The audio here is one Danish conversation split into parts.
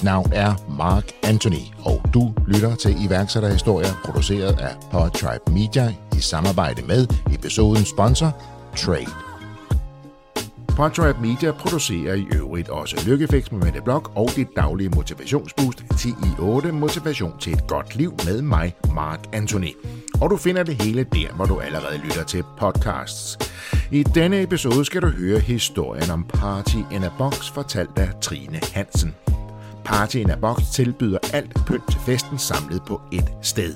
Mit navn er Mark Anthony, og du lytter til iværksætterhistorier produceret af Podtribe Media i samarbejde med episodens sponsor, Trade. Podtribe Media producerer i øvrigt også Lykkefix med Mette Blok og dit daglige motivationsboost 10 i 8 Motivation til et godt liv med mig, Mark Anthony. Og du finder det hele der, hvor du allerede lytter til podcasts. I denne episode skal du høre historien om Party in a Box, fortalt af Trine Hansen. Party in a Box tilbyder alt pynt til festen samlet på et sted.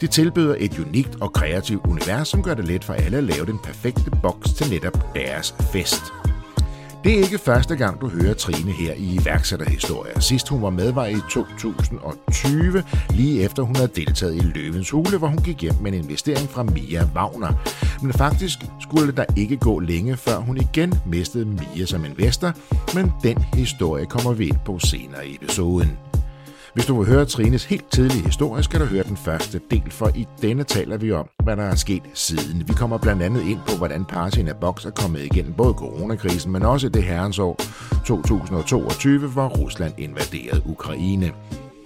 De tilbyder et unikt og kreativt univers, som gør det let for alle at lave den perfekte boks til netop deres fest. Det er ikke første gang, du hører Trine her i iværksætterhistorier. Sidst hun var med var i 2020, lige efter hun havde deltaget i Løvens Hule, hvor hun gik hjem med en investering fra Mia Wagner. Men faktisk skulle der ikke gå længe, før hun igen mistede Mia som investor, men den historie kommer vi ind på senere i episoden. Hvis du vil høre Trines helt tidlige historie, skal du høre den første del, for i denne taler vi om, hvad der er sket siden. Vi kommer blandt andet ind på, hvordan Partien af Box er kommet igennem både coronakrisen, men også det herrens år 2022, hvor Rusland invaderede Ukraine.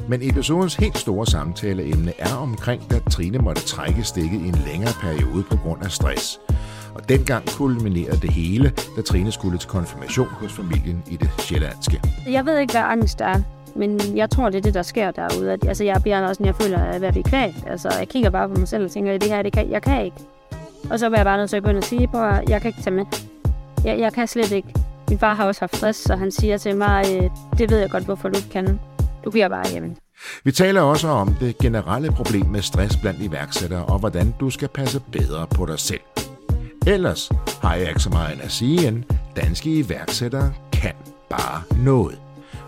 Men episodens helt store samtaleemne er omkring, da Trine måtte trække stikket i en længere periode på grund af stress. Og dengang kulminerede det hele, da Trine skulle til konfirmation hos familien i det sjællandske. Jeg ved ikke, hvad angst er. Men jeg tror, det er det, der sker derude. At, altså, jeg bliver også, jeg føler, at jeg bliver kvalt. Altså, jeg kigger bare på mig selv og tænker, at det her, det kan, jeg kan ikke. Og så vil jeg bare nødt til at begynde at sige, at jeg kan ikke tage med. Jeg, jeg kan slet ikke. Min far har også haft stress, så han siger til mig, øh, det ved jeg godt, hvorfor du ikke kan. Du bliver bare hjemme. Vi taler også om det generelle problem med stress blandt iværksættere, og hvordan du skal passe bedre på dig selv. Ellers har jeg ikke så meget at sige end, danske iværksættere kan bare noget.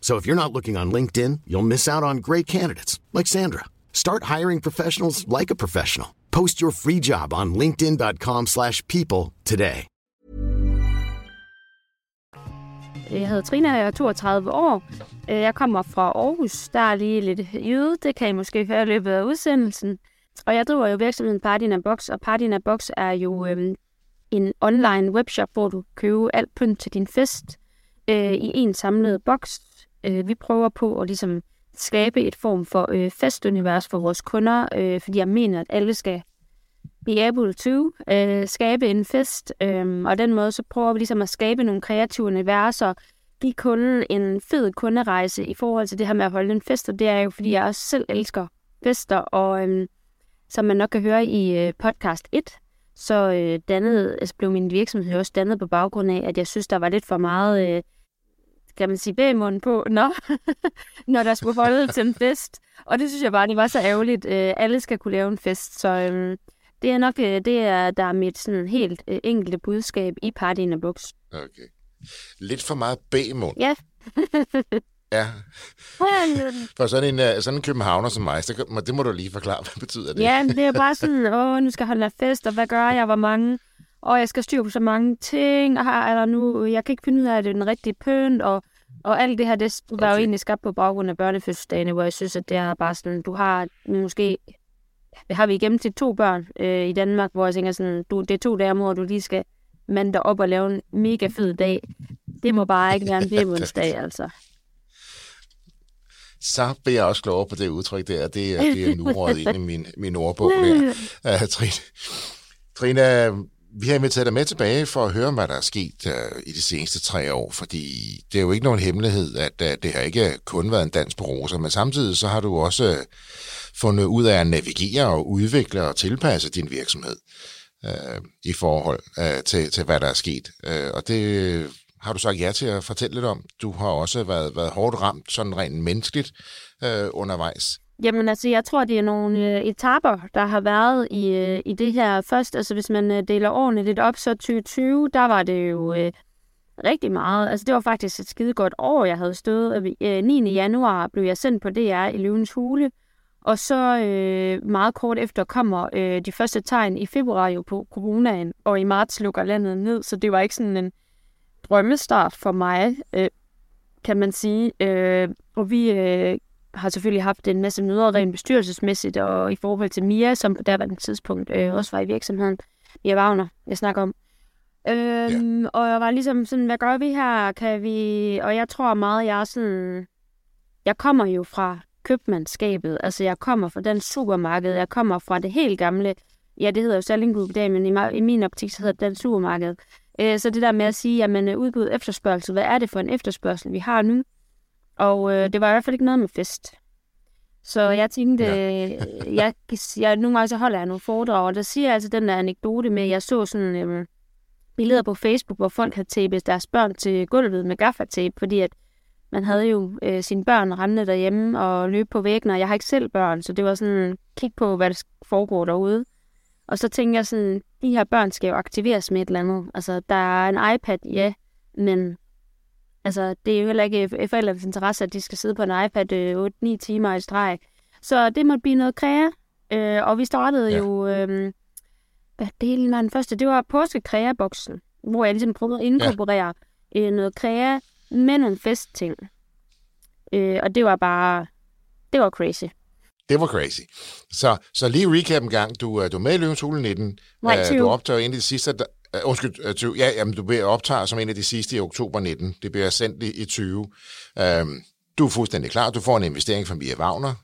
So if you're not looking on LinkedIn, you'll miss out on great candidates like Sandra. Start hiring professionals like a professional. Post your free job on linkedin.com/people today. Jeg hedder Trina, jeg er 32 år. Øh, jeg kommer fra Aarhus. Der er lige lidt jøde, det kan I måske høre i løbet af udsendelsen. Og jeg driver jo virksomheden Party in a Box, og Party in a Box er jo øhm, en online webshop, hvor du køber alt pynt til din fest øh, i en samlet boks. Øh, vi prøver på at ligesom skabe et form for øh, festunivers for vores kunder, øh, fordi jeg mener, at alle skal be able to øh, skabe en fest, øh, og den måde så prøver vi ligesom at skabe nogle kreative universer, give kunden en fed kunderejse i forhold til det her med at holde en fest, og det er jo, fordi jeg også selv elsker fester, og øh, som man nok kan høre i øh, podcast 1, så øh, dannede, altså blev min virksomhed også dannet på baggrund af, at jeg synes, der var lidt for meget, øh, kan man sige, bagmund på, når, når der skulle holde til en fest. Og det synes jeg bare, det var så ærgerligt. Øh, alle skal kunne lave en fest, så øh, det er nok øh, det, er, der er mit sådan helt øh, enkelte budskab i Party in a Box. Okay. Lidt for meget bagmund. Ja. Ja. For sådan en, øh, sådan en københavner som mig, så, kan- det må du lige forklare, hvad betyder det? ja, det er bare sådan, åh, nu skal jeg holde fest, og hvad gør jeg, hvor mange? Og jeg skal styre på så mange ting, og her er der nu, jeg kan ikke finde ud af, at det er den rigtige pynt, og, og alt det her, det var jo Okay. egentlig skabt på baggrund af børnefødselsdagene, hvor jeg synes, at det er bare sådan, du har måske, har vi igennem til to børn øh, i Danmark, hvor jeg tænker sådan, du, det er to dage om året, du lige skal mande dig op og lave en mega fed dag. Det må bare ikke være en bjemmelsdag, altså. Så bliver jeg også klogere på det udtryk der. Det er, det er nu rådet ind i min, min ordbog der. Uh, Trine, Trine, vi har inviteret dig med tilbage for at høre, hvad der er sket uh, i de seneste tre år, fordi det er jo ikke nogen hemmelighed, at uh, det har ikke kun været en dans på roser, men samtidig så har du også uh, fundet ud af at navigere og udvikle og tilpasse din virksomhed uh, i forhold uh, til, til, hvad der er sket. Uh, og det har du sagt ja til at fortælle lidt om. Du har også været, været hårdt ramt, sådan rent menneskeligt, øh, undervejs. Jamen altså, jeg tror, det er nogle øh, etaper, der har været i, øh, i det her først. Altså, hvis man øh, deler årene lidt op, så 2020, der var det jo øh, rigtig meget. Altså, det var faktisk et skide godt år, jeg havde stået. Øh, 9. januar blev jeg sendt på DR i Løvens Hule, Og så øh, meget kort efter kommer øh, de første tegn i februar jo på coronaen, og i marts lukker landet ned, så det var ikke sådan en drømmestart for mig, øh, kan man sige. Øh, og vi øh, har selvfølgelig haft en masse møder rent bestyrelsesmæssigt, og i forhold til Mia, som på daværende tidspunkt øh, også var i virksomheden, Mia Wagner, jeg snakker om. Øhm, ja. Og jeg var ligesom sådan, hvad gør vi her? Kan vi... Og jeg tror meget, jeg er sådan... Jeg kommer jo fra købmandskabet. Altså, jeg kommer fra den supermarked. Jeg kommer fra det helt gamle. Ja, det hedder jo Sallingud i dag, men i, i min optik, så hedder det den supermarked. Øh, så det der med at sige, jamen øh, udbud efterspørgsel, hvad er det for en efterspørgsel, vi har nu? Og øh, det var i hvert fald ikke noget med fest. Så jeg tænkte, ja. Øh, jeg, jeg, nogle gange så holder jeg nogle foredrag, og der siger jeg altså den der anekdote med, at jeg så sådan øh, billeder på Facebook, hvor folk havde tapet deres børn til gulvet med gaffatape, fordi at man havde jo øh, sine børn rendende derhjemme og løbe på væggen, og jeg har ikke selv børn, så det var sådan, kig på, hvad der foregår derude. Og så tænkte jeg sådan, de her børn skal jo aktiveres med et eller andet. Altså, der er en iPad, ja, men altså, det er jo heller ikke forældrenes interesse, at de skal sidde på en iPad øh, 8-9 timer i streg. Så det måtte blive noget kræa. Øh, og vi startede ja. jo, øh, hvad delen var den første? Det var påskekræa-boksen, hvor jeg ligesom prøvede at inkorporere ja. øh, noget kræa med nogle festting. Øh, og det var bare, det var crazy. Det var crazy. Så, så lige recap en gang. Du, øh, du er med i Løvens Hule 19. Nej, uh, du optager en af de sidste... Uh, undskyld, øh, ja, jamen, du bliver optaget som en af de sidste i oktober 19. Det bliver sendt i, i 20. Uh, øhm, du er fuldstændig klar. Du får en investering fra Mia Wagner.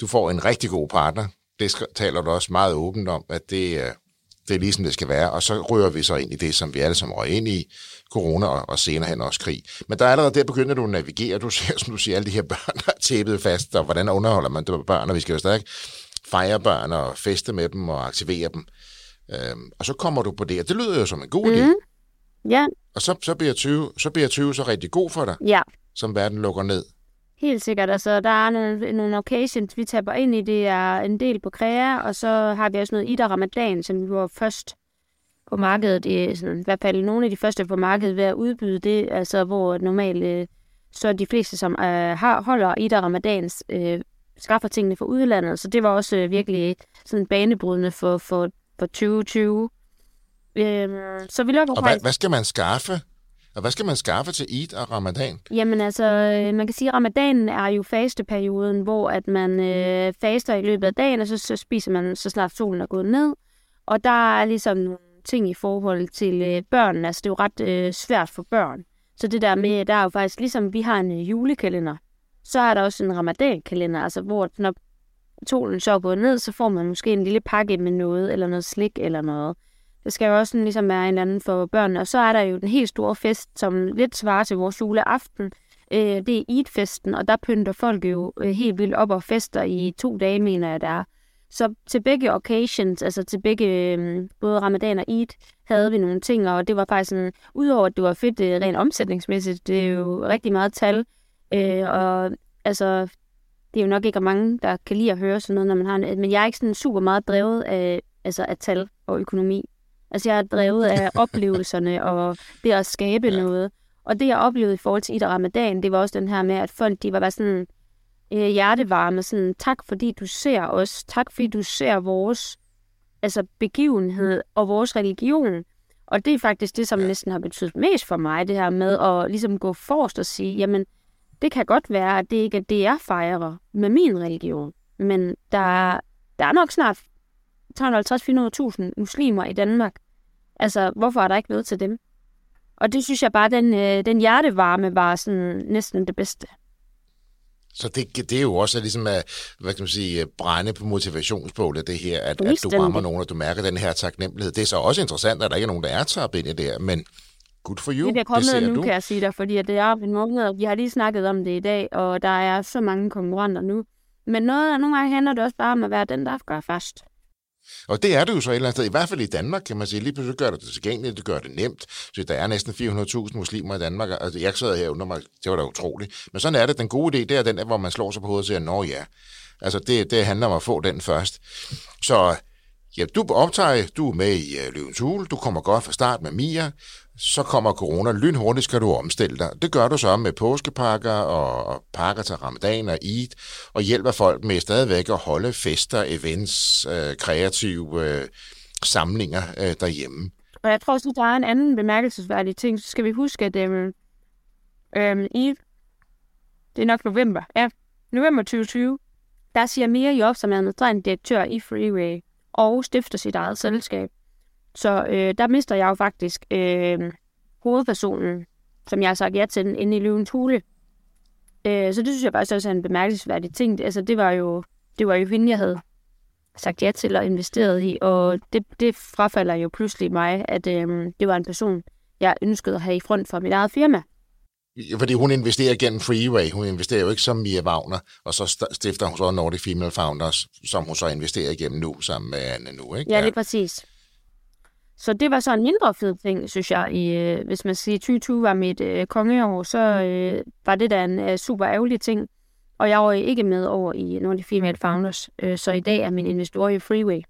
Du får en rigtig god partner. Det taler du også meget åbent om, at det, uh, det er ligesom det skal være. Og så rører vi så ind i det, som vi alle sammen rører ind i, corona og, og senere hen også krig. Men der er allerede der begynder du at navigere. Du ser, som du siger, alle de her børn, der er tæppet fast, og hvordan underholder man de børn, og vi skal jo stadig fejre børn og feste med dem og aktivere dem. Øhm, og så kommer du på det, og det lyder jo som en god mm. idé. Ja. Og så, så, bliver 20, så bliver 20 så rigtig god for dig, ja. som verden lukker ned. Helt sikkert. Altså, der er nogle, nogle occasions, vi taber ind i. Det er en del på Krea, og så har vi også noget Ida Ramadan, som vi var først på markedet, i, sådan, i hvert fald nogle af de første på markedet ved at udbyde det, altså hvor normalt øh, så de fleste, som øh, har, holder i der ramadans, øh, skaffer tingene fra udlandet, så det var også øh, virkelig sådan banebrydende for, for, for 2020. Øh, så vi lukker Og hvad, hvad skal man skaffe? Og hvad skal man skaffe til Eid og Ramadan? Jamen altså, øh, man kan sige, at Ramadanen er jo fasteperioden, hvor at man øh, faster i løbet af dagen, og så, så spiser man, så snart solen er gået ned. Og der er ligesom nogle ting i forhold til øh, børn. Altså, det er jo ret øh, svært for børn. Så det der med, der er jo faktisk, ligesom vi har en øh, julekalender, så er der også en ramadankalender, altså hvor når solen så er gået ned, så får man måske en lille pakke med noget, eller noget slik eller noget. Det skal jo også sådan, ligesom være en eller anden for børnene. Og så er der jo den helt store fest, som lidt svarer til vores juleaften. Øh, det er Eid-festen, og der pynter folk jo øh, helt vildt op og fester i to dage, mener jeg, der er. Så til begge occasions, altså til begge, øh, både Ramadan og Eid, havde vi nogle ting, og det var faktisk sådan, udover at det var fedt øh, rent omsætningsmæssigt, det er jo rigtig meget tal, øh, og altså, det er jo nok ikke mange, der kan lide at høre sådan noget, når man har en, men jeg er ikke sådan super meget drevet af, altså af tal og økonomi. Altså jeg er drevet af oplevelserne og det at skabe ja. noget. Og det jeg oplevede i forhold til og Ramadan, det var også den her med, at folk de var bare sådan, øh, hjertevarme, sådan, tak fordi du ser os, tak fordi du ser vores altså, begivenhed og vores religion. Og det er faktisk det, som næsten har betydet mest for mig, det her med at ligesom gå forrest og sige, jamen, det kan godt være, at det ikke er det, jeg fejrer med min religion. Men der, er, der er nok snart 350-400.000 muslimer i Danmark. Altså, hvorfor er der ikke noget til dem? Og det synes jeg bare, den, øh, den hjertevarme var sådan næsten det bedste. Så det, det er jo også ligesom at hvad kan man sige, brænde på motivationsbålet, det her, at, at du rammer nogen, og du mærker den her taknemmelighed. Det er så også interessant, at der ikke er nogen, der er tabt ind i det her, men good for you. Det er kommet det nu, du. kan jeg sige dig, fordi det er en måned, vi har lige snakket om det i dag, og der er så mange konkurrenter nu. Men noget, nogle gange handler det også bare om at være den, der gør først. Og det er det jo så et eller andet sted, i hvert fald i Danmark, kan man sige. Lige pludselig gør det det tilgængeligt, det gør det nemt. Så der er næsten 400.000 muslimer i Danmark. Altså, jeg sad her under mig, det var da utroligt. Men sådan er det. Den gode idé, det er den, hvor man slår sig på hovedet og siger, nå ja. Altså, det, det handler om at få den først. Så ja, du optager, du er med i uh, Løvens Hule, du kommer godt fra start med Mia, så kommer corona. Lynhurtigt skal du omstille dig. Det gør du så med påskepakker og, og pakker til ramadan og Eid, og hjælper folk med stadigvæk at holde fester, events, øh, kreative øh, samlinger øh, derhjemme. Og jeg tror også, der er en anden bemærkelsesværdig ting. Så skal vi huske, at øh, øh, i, det er nok november, ja, november 2020, der siger Mia Job, som er administrerende direktør i Freeway, og stifter sit eget selskab. Så øh, der mister jeg jo faktisk øh, hovedpersonen, som jeg har sagt ja til, inde i løvens hule. Øh, så det synes jeg faktisk også er en bemærkelsesværdig ting. Altså, det var jo, det var jo hende, jeg havde sagt ja til og investeret i, og det, det frafalder jo pludselig mig, at øh, det var en person, jeg ønskede at have i front for mit eget firma. Fordi hun investerer gennem Freeway. Hun investerer jo ikke som Mia Wagner, og så stifter hun så Nordic Female Founders, som hun så investerer igennem nu, sammen med Anne nu, ikke? Ja, det er præcis. Så det var så en mindre fed ting, synes jeg. I, øh, hvis man siger, 2020 var mit øh, kongeår, så øh, var det da en øh, super ærgerlig ting. Og jeg var ikke med over i Nordic Female Founders, øh, så i dag er min investor i Freeway.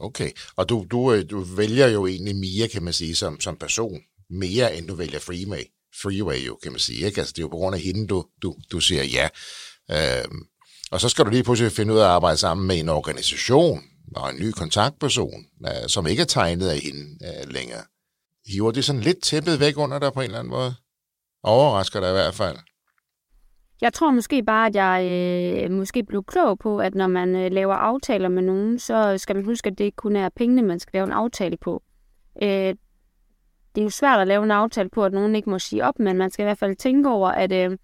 Okay, og du, du, øh, du vælger jo egentlig Mia, kan man sige, som, som person, mere end du vælger Freeway. Freeway jo, kan man sige. Ikke? Altså, det er jo på grund af hende, du, du, du siger ja. Øhm, og så skal du lige pludselig finde ud af at arbejde sammen med en organisation og en ny kontaktperson, øh, som ikke er tegnet af hende øh, længere. Hiver det sådan lidt tæppet væk under dig på en eller anden måde? Overrasker dig i hvert fald. Jeg tror måske bare, at jeg øh, måske blev klog på, at når man øh, laver aftaler med nogen, så skal man huske, at det ikke kun er pengene, man skal lave en aftale på. Øh, det er jo svært at lave en aftale på, at nogen ikke må sige op, men man skal i hvert fald tænke over, at øh,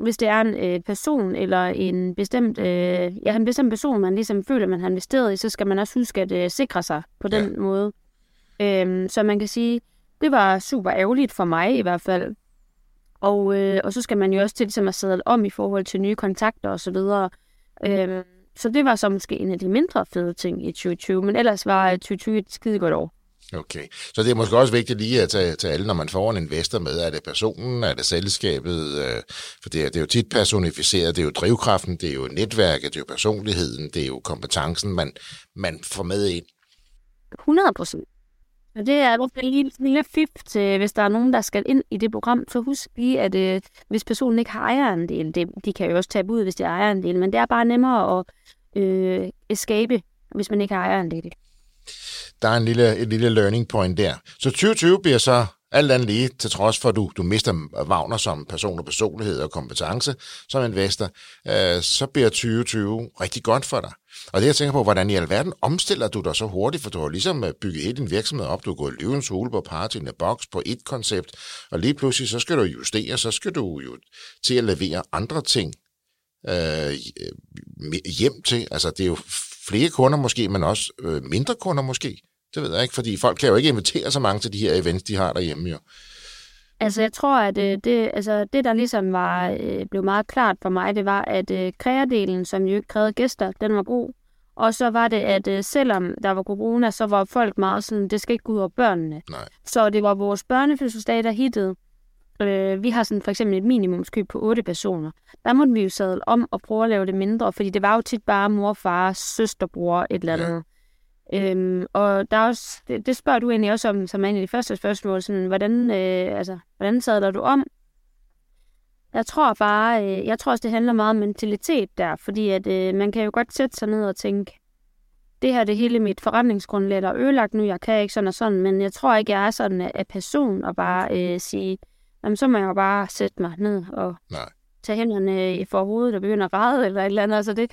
hvis det er en øh, person eller en bestemt, øh, ja, en bestemt person, man ligesom føler, man har investeret i, så skal man også huske at øh, sikre sig på den ja. måde. Øh, så man kan sige, det var super ærgerligt for mig i hvert fald. Og, øh, og så skal man jo også til ligesom at sadle om i forhold til nye kontakter osv. Øh, så det var så måske en af de mindre fede ting i 2020, men ellers var 2020 et skide godt år. Okay, så det er måske også vigtigt lige at tage til alle, når man får en investor med. Er det personen, er det selskabet? Øh, for det er, det er jo tit personificeret, det er jo drivkraften, det er jo netværket, det er jo personligheden, det er jo kompetencen, man, man får med ind. 100 procent. Og det er en lille, lille fif til, hvis der er nogen, der skal ind i det program, så husk lige, at øh, hvis personen ikke har ejerandel, det, de kan jo også tage ud, hvis de har ejerandel, men det er bare nemmere at øh, escape, hvis man ikke har ejerandel der er en lille, et lille learning point der. Så 2020 bliver så alt andet lige, til trods for, at du, du mister Wagner som person og personlighed og kompetence som investor, øh, så bliver 2020 rigtig godt for dig. Og det jeg tænker på, hvordan i alverden omstiller du dig så hurtigt, for du har ligesom øh, bygget hele din virksomhed op, du har gået løvens hule på party in box på et koncept, og lige pludselig så skal du justere, så skal du jo til at levere andre ting øh, øh hjem til. Altså det er jo flere kunder måske, men også øh, mindre kunder måske. Det ved jeg ikke, fordi folk kan jo ikke invitere så mange til de her events, de har derhjemme jo. Altså, jeg tror, at øh, det, altså, det, der ligesom var, øh, blev meget klart for mig, det var, at øh, kreadelen, som jo ikke krævede gæster, den var god. Og så var det, at øh, selvom der var corona, så var folk meget sådan, det skal ikke gå ud over børnene. Nej. Så det var vores børnefødselsdag, der hittede. Øh, vi har sådan for eksempel et minimumskøb på otte personer. Der måtte vi jo sadle om og prøve at lave det mindre, fordi det var jo tit bare mor, far, søster, bror, et eller andet. Ja. Øhm, og der er også, det, det spørger du egentlig også om, som er en af de første spørgsmål, sådan, hvordan, øh, altså, hvordan sadler du om? Jeg tror bare, øh, jeg tror også, det handler meget om mentalitet der, fordi at øh, man kan jo godt sætte sig ned og tænke, det her det hele mit forretningsgrundlag, er ødelagt nu, jeg kan ikke sådan og sådan, men jeg tror ikke, jeg er sådan af person og bare øh, sige, jamen, så må jeg jo bare sætte mig ned og Nej. tage hænderne i forhovedet og begynde at græde eller et eller andet. Altså det,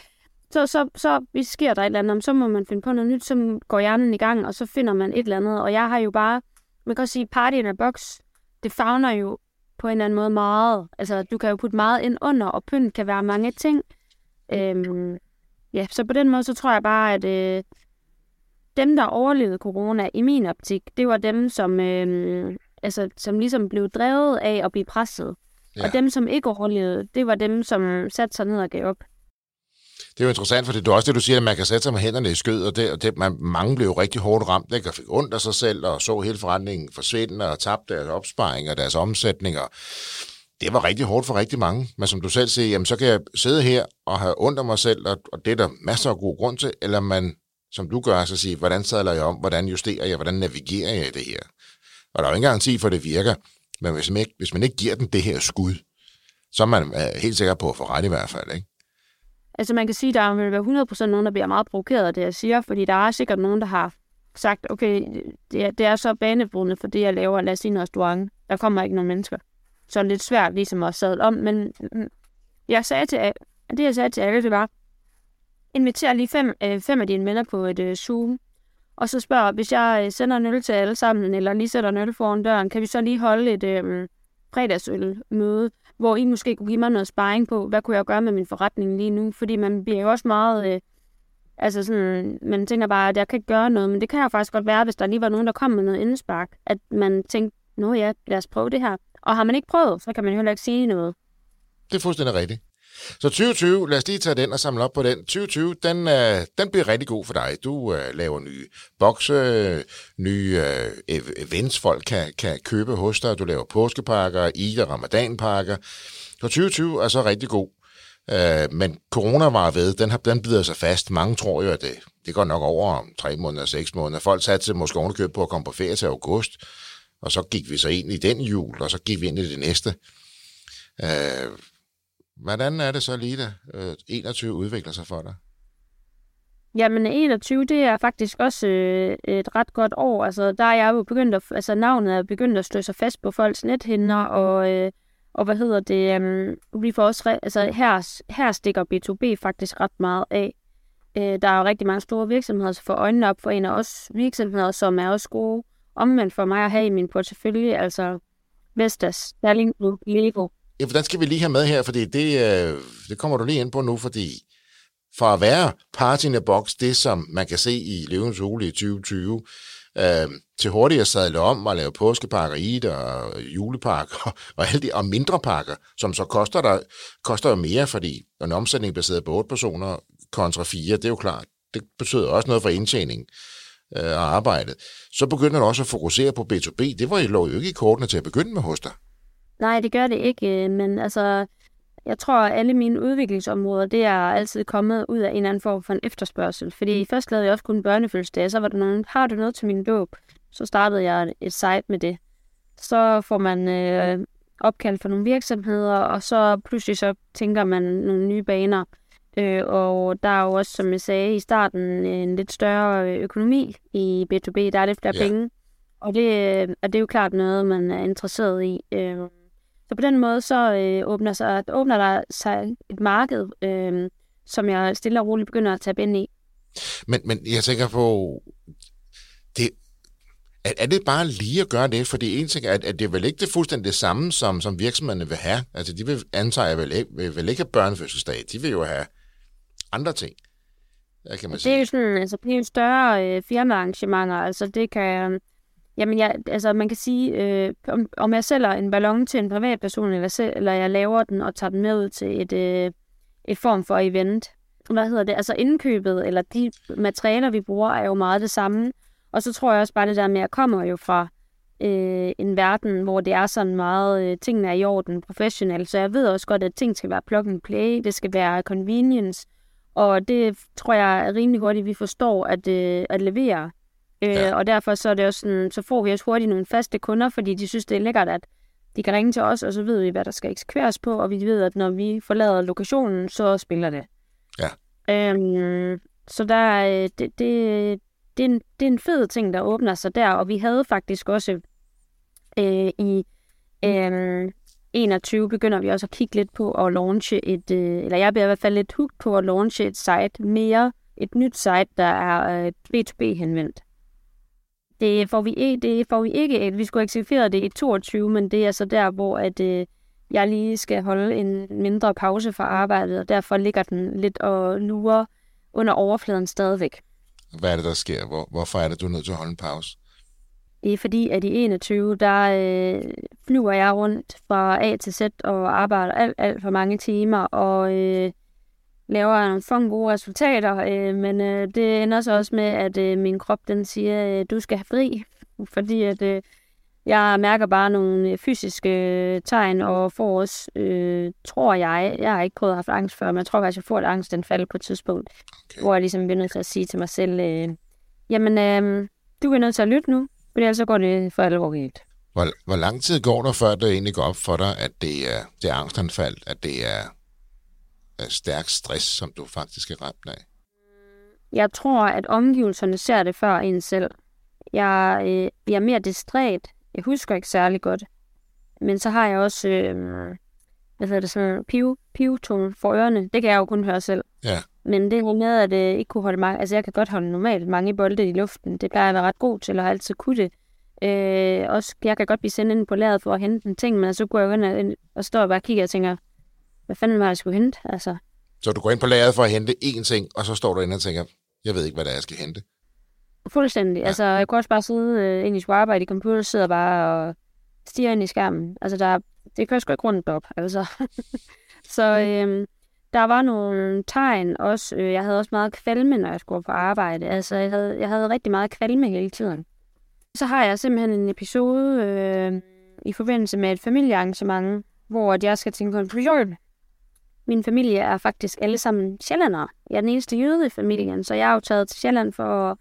så, så, så hvis sker der et eller andet, så må man finde på noget nyt, så går hjernen i gang, og så finder man et eller andet. Og jeg har jo bare, man kan også sige, party in a box, det fagner jo på en eller anden måde meget. Altså, du kan jo putte meget ind under, og pynt kan være mange ting. Øhm, ja, så på den måde, så tror jeg bare, at øh, dem, der overlevede corona, i min optik, det var dem, som øh, altså, som ligesom blev drevet af at blive presset. Ja. Og dem, som ikke overlevede, det var dem, som satte sig ned og gav op. Det er jo interessant, for det er også det, du siger, at man kan sætte sig med hænderne i skød, og det, og det man, mange blev jo rigtig hårdt ramt, ikke? og fik ondt af sig selv, og så hele forretningen forsvinde, og tabte deres opsparing og deres omsætninger. Det var rigtig hårdt for rigtig mange, men som du selv siger, jamen, så kan jeg sidde her og have ondt af mig selv, og, og det er der masser af god grund til, eller man, som du gør, så sige, hvordan sadler jeg om, hvordan justerer jeg, hvordan navigerer jeg i det her? Og der er jo ingen garanti for, at det virker. Men hvis man ikke, hvis man ikke giver den det her skud, så er man øh, helt sikker på at få ret i hvert fald, ikke? Altså man kan sige, at der vil være 100% nogen, der bliver meget provokeret af det, jeg siger, fordi der er sikkert nogen, der har sagt, okay, det er, det er så banebrydende for det, jeg laver, lad os sige en restaurant. Der kommer ikke nogen mennesker. Så er det lidt svært ligesom at sadle om, men mm, jeg sagde til, det jeg sagde til alle, det var, inviter lige fem, øh, fem af dine venner på et øh, Zoom, og så spørger, hvis jeg øh, sender en øl til alle sammen, eller lige sætter en øl foran døren, kan vi så lige holde et øh, fredagsølmøde, hvor I måske kunne give mig noget sparring på, hvad kunne jeg gøre med min forretning lige nu? Fordi man bliver jo også meget... Øh, altså sådan, man tænker bare, at jeg kan ikke gøre noget, men det kan jo faktisk godt være, hvis der lige var nogen, der kom med noget indspark, at man tænkte, nu ja, lad os prøve det her. Og har man ikke prøvet, så kan man jo heller ikke sige noget. Det er fuldstændig rigtigt. Så 2020, lad os lige tage den og samle op på den. 2020, den, øh, den bliver rigtig god for dig. Du øh, laver nye bokse, nye øh, events, folk kan, kan købe hos dig. Du laver påskepakker, Ida ramadanpakker. Så 2020 er så rigtig god. Øh, men corona var ved, den, har, den bider sig fast. Mange tror jo, at det, det går nok over om tre måneder, seks måneder. Folk satte sig måske ovenikøbet på at komme på ferie til august. Og så gik vi så ind i den jul, og så gik vi ind i det næste. Øh, Hvordan er det så lige, da 21 udvikler sig for dig? Jamen 21, det er faktisk også øh, et ret godt år. Altså, der er jeg jo begyndt at, altså navnet er begyndt at stå sig fast på folks nethinder, og, øh, og hvad hedder det, øh, vi får også, altså her, her stikker B2B faktisk ret meget af. Øh, der er jo rigtig mange store virksomheder, som får øjnene op for en af os virksomheder, som er også gode omvendt for mig at have i min portefølje, altså Vestas, Sterling Group, Lego, Ja, skal vi lige have med her, fordi det, øh, det kommer du lige ind på nu, fordi for at være part in a box, det som man kan se i Løvens Hule i 2020, øh, til hurtigt at sadle om og lave påskepakker i det, og julepakker og, alt det, og mindre pakker, som så koster, der, koster jo mere, fordi en omsætning baseret på otte personer kontra fire, det er jo klart, det betyder også noget for indtjening øh, og arbejdet. Så begynder du også at fokusere på B2B. Det var jo ikke i kortene til at begynde med hos dig. Nej, det gør det ikke, øh, men altså, jeg tror, at alle mine udviklingsområder, det er altid kommet ud af en eller anden form for en efterspørgsel. Fordi mm. først lavede jeg også kun børnefødselsdag, så var der nogen, har du noget til min dåb? Så startede jeg et site med det. Så får man øh, opkald for nogle virksomheder, og så pludselig så tænker man nogle nye baner. Øh, og der er jo også, som jeg sagde i starten, en lidt større økonomi i B2B. Der er lidt flere ja. penge. Og det, øh, og det er jo klart noget, man er interesseret i. Øh, så på den måde så øh, åbner, sig, åbner der sig et marked, øh, som jeg stille og roligt begynder at tage ind i. Men, men jeg tænker på, det, er, er det bare lige at gøre det? Fordi en ting er, at, at det er vel ikke det fuldstændig det samme, som, som virksomhederne vil have. Altså de vil, antager jeg vel ikke, vil, vil ikke have børnefødselsdag. De vil jo have andre ting. Kan man sige. Det er jo sådan, altså det er jo større øh, firmaarrangementer. Altså det kan, Jamen, jeg, altså, man kan sige, øh, om, om jeg sælger en ballon til en privatperson, eller, selv, eller jeg laver den og tager den med ud til et, øh, et form for event. Hvad hedder det? Altså indkøbet, eller de materialer, vi bruger, er jo meget det samme. Og så tror jeg også bare det der med, at jeg kommer jo fra øh, en verden, hvor det er sådan meget, øh, tingene er i orden professionelt. Så jeg ved også godt, at ting skal være plug and play, det skal være convenience. Og det tror jeg er rimelig hurtigt, vi forstår at, øh, at levere. Øh, ja. Og derfor så, er det også sådan, så får vi også hurtigt nogle faste kunder, fordi de synes, det er lækkert, at de kan ringe til os, og så ved vi, hvad der skal eksekveres på, og vi ved, at når vi forlader lokationen, så spiller det. Ja. Øhm, så der, det, det, det, er en, det er en fed ting, der åbner sig der, og vi havde faktisk også øh, i øh, 21 begynder vi også at kigge lidt på at launche et, øh, eller jeg bliver i hvert fald lidt hooked på at launche et site mere, et nyt site, der er øh, B2B-henvendt. Det får vi, det får vi ikke. Vi skulle eksekvere det i 22, men det er så der, hvor at, øh, jeg lige skal holde en mindre pause fra arbejdet, og derfor ligger den lidt og lurer under overfladen stadigvæk. Hvad er det, der sker? Hvor, hvorfor er det, du er nødt til at holde en pause? Det er fordi, at i 21, der øh, flyver jeg rundt fra A til Z og arbejder alt, alt for mange timer, og øh, laver nogle fucking gode resultater, øh, men øh, det ender så også med, at øh, min krop den siger, øh, du skal have fri, fordi at øh, jeg mærker bare nogle fysiske øh, tegn, og får også, øh, tror jeg, jeg har ikke prøvet at have angst før, men jeg tror faktisk, jeg får et angstanfald på et tidspunkt, okay. hvor jeg ligesom bliver nødt til at sige til mig selv, øh, jamen, øh, du er nødt til at lytte nu, for ellers så går det for alvor helt. Hvor, hvor lang tid går der, før det egentlig går op for dig, at det er, det er angstanfald, at det er, er stærk stress, som du faktisk er ramt af? Jeg tror, at omgivelserne ser det før en selv. Jeg, øh, jeg er mere distræt. Jeg husker ikke særlig godt. Men så har jeg også, øh, hvad hedder det, sådan piv, pivtone for ørerne. Det kan jeg jo kun høre selv. Ja. Men det her med, at jeg ikke kunne holde mange, altså jeg kan godt holde normalt mange bolde i luften. Det plejer jeg at være ret god til, og har altid kunne det. Øh, også, jeg kan godt blive sendt ind på lærret for at hente en ting, men så går jeg jo ind og, og står og bare kigger og tænker, hvad fanden var jeg skulle hente? Altså, Så du går ind på lageret for at hente én ting, og så står du inde og tænker, jeg ved ikke, hvad det er, jeg skal hente. Fuldstændig. Ja. Altså, jeg kunne også bare sidde øh, ind i skulle arbejde i computer, sidder bare og stiger ind i skærmen. Altså, der, det kører sgu ikke rundt op, altså. så øh, der var nogle tegn også. Øh, jeg havde også meget kvalme, når jeg skulle på arbejde. Altså, jeg havde, jeg havde rigtig meget kvalme hele tiden. Så har jeg simpelthen en episode øh, i forbindelse med et familiearrangement, hvor jeg skal til en konfirmation. Min familie er faktisk alle sammen sjællandere. Jeg er den eneste jøde i familien, så jeg er jo taget til Sjælland for at,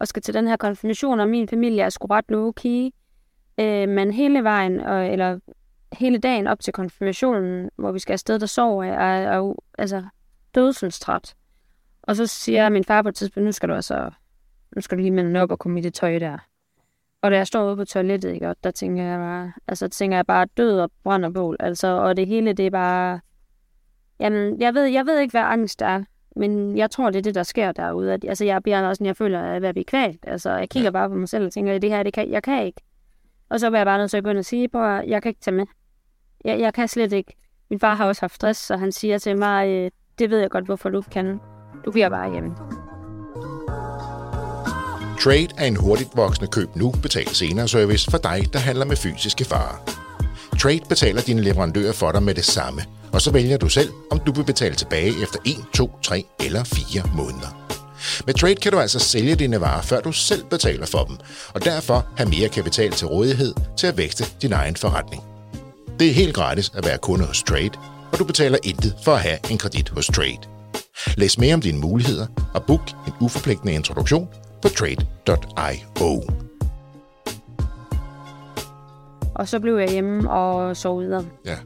at skal til den her konfirmation, og min familie er sgu ret low-key. Øh, men hele vejen, og, eller hele dagen op til konfirmationen, hvor vi skal afsted, der sover jeg, er, er altså dødselstræt. Og så siger min far på et tidspunkt, nu skal du altså, nu skal du lige melde op og komme i det tøj der. Og da jeg står ude på toilettet, ikke, og der tænker jeg bare, altså tænker jeg bare død og brænder bål, altså, og det hele, det er bare, jamen, jeg ved, jeg ved ikke, hvad angst er, men jeg tror, det er det, der sker derude. At, altså, jeg bliver også, jeg føler, at jeg er ved at kvalt. Altså, jeg kigger bare på mig selv og tænker, det her, det kan, jeg kan ikke. Og så var jeg bare nødt til at gå ind og sige, på, jeg kan ikke tage med. Jeg, jeg kan slet ikke. Min far har også haft stress, så han siger til mig, øh, det ved jeg godt, hvorfor du kan. Du bliver bare hjemme. Trade er en hurtigt voksende køb nu, betal senere service for dig, der handler med fysiske varer. Trade betaler dine leverandører for dig med det samme, og så vælger du selv, om du vil betale tilbage efter 1, 2, 3 eller 4 måneder. Med Trade kan du altså sælge dine varer, før du selv betaler for dem, og derfor have mere kapital til rådighed til at vækste din egen forretning. Det er helt gratis at være kunde hos Trade, og du betaler intet for at have en kredit hos Trade. Læs mere om dine muligheder og book en uforpligtende introduktion på trade.io. Og så blev jeg hjemme og sov videre. Ja.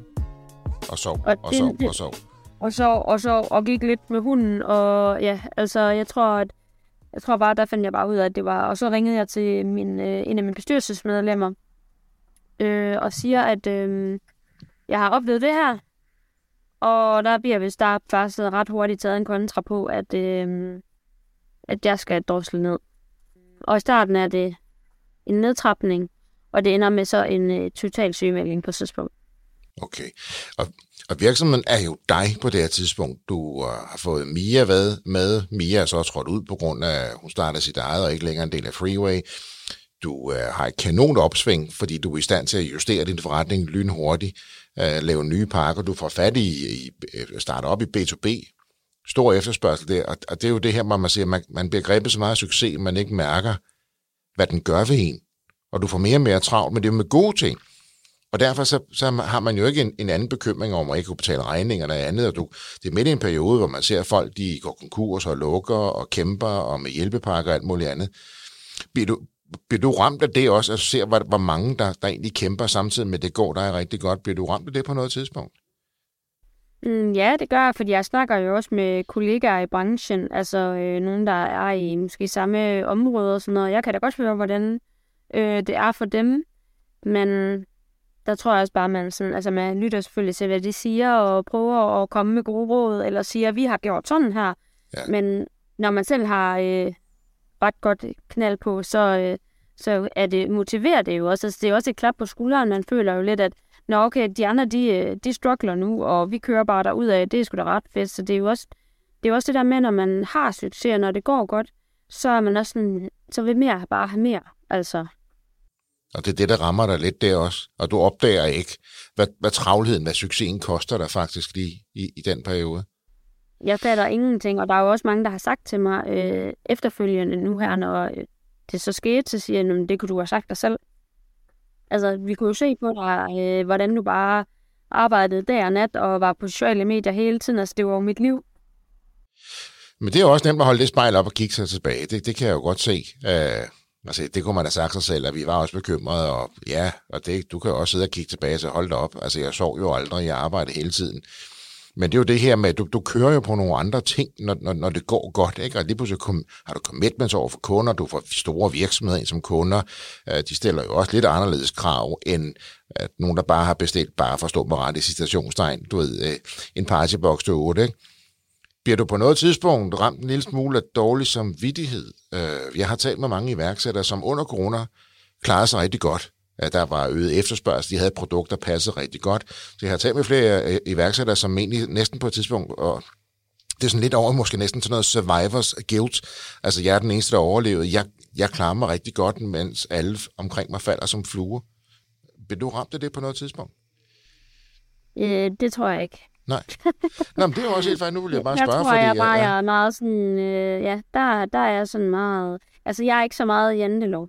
Og sov, Og og sov, og sov. Og så, og så og gik lidt med hunden, og ja, altså, jeg tror, at jeg tror bare, der fandt jeg bare ud af, at det var... Og så ringede jeg til min, øh, en af mine bestyrelsesmedlemmer, øh, og siger, at øh, jeg har oplevet det her, og der bliver vist der først ret hurtigt taget en kontra på, at, øh, at jeg skal drosle ned. Og i starten er det en nedtrapning, og det ender med så en øh, total sygemelding på et tidspunkt. Okay. Og, og virksomheden er jo dig på det her tidspunkt. Du uh, har fået Mia hvad med. Mia er så trådt ud på grund af, at hun starter sit eget og ikke længere en del af Freeway. Du uh, har et kanon opsving, fordi du er i stand til at justere din forretning lynhurtigt, uh, lave nye pakker. Du får fat i, i starte op i B2B. Stor efterspørgsel der, og, og det er jo det her, hvor man siger, man, man bliver grebet så meget af succes, man ikke mærker, hvad den gør ved en. Og du får mere og mere travlt, men det er med gode ting. Og derfor så, så har man jo ikke en, en anden bekymring om at ikke kunne betale regningerne eller andet. Og du, det er midt i en periode, hvor man ser at folk, de går konkurs og lukker og kæmper og med hjælpepakker og alt muligt andet. Bliver du, bliver du ramt af det også, at du ser, hvor, hvor mange, der, der egentlig kæmper samtidig med, det går dig rigtig godt? Bliver du ramt af det på noget tidspunkt? Mm, ja, det gør jeg, fordi jeg snakker jo også med kollegaer i branchen, altså øh, nogen, der er i måske samme område og sådan noget. Jeg kan da godt høre, hvordan øh, det er for dem, men der tror jeg også bare, man, sådan, altså, man lytter selvfølgelig til, hvad de siger, og prøver at komme med gode råd, eller siger, at vi har gjort sådan her. Ja. Men når man selv har øh, ret godt knald på, så, øh, så er det, motiverer det jo også. Altså, det er også et klap på skulderen. Man føler jo lidt, at Nå, okay, de andre, de, øh, de struggler nu, og vi kører bare derud af, det er sgu da ret fedt. Så det er jo også det, er også det der med, når man har succes, og når det går godt, så er man også sådan, så vil mere bare have mere. Altså, Og det er det, der rammer dig lidt der også. Og du opdager ikke, hvad, hvad travlheden, hvad succesen koster dig faktisk lige i, i den periode. jeg fatter ingenting, og der er jo også mange, der har sagt til mig øh, efterfølgende nu her, når øh, det så skete, så siger jeg, "Nå, men det kunne du have sagt dig selv. Altså, vi kunne jo se på dig, øh, hvordan du bare arbejdede dag og nat, og var på sociale medier hele tiden. Altså, det var jo mit liv. Men det er jo også nemt at holde det spejl op og kigge sig tilbage. Det, det kan jeg jo godt se. Uh, Altså, det kunne man have sagt sig selv, at vi var også bekymrede, og ja, og det, du kan jo også sidde og kigge tilbage og sige, hold da op, altså jeg sov jo aldrig, jeg arbejdede hele tiden. Men det er jo det her med, at du, du kører jo på nogle andre ting, når, når, når det går godt, ikke? Og lige pludselig kom, har du commitments over for kunder, du får store virksomheder ind som kunder, øh, de stiller jo også lidt anderledes krav, end at nogen, der bare har bestilt, bare for at stå på ret i citationstegn, du ved, øh, en partybox til 8, ikke? Bliver du på noget tidspunkt ramt en lille smule af dårlig samvittighed? Øh, jeg har talt med mange iværksættere, som under corona klarede sig rigtig godt. At der var øget efterspørgsel, de havde produkter, der passede rigtig godt. Så jeg har talt med flere øh, iværksættere, som egentlig næsten på et tidspunkt, og det er sådan lidt over måske næsten til noget survivors guilt. Altså, jeg er den eneste, der overlevede. Jeg, jeg klarer mig rigtig godt, mens alle omkring mig falder som fluer. Vil du ramt af det på noget tidspunkt? Øh, det tror jeg ikke. Nej. Nå, men det er jo også helt færdigt. Nu vil jeg bare jeg spørge, tror, fordi... jeg bare ja, jeg er meget sådan... Øh, ja, der, der er jeg sådan meget... Altså, jeg er ikke så meget jantelov.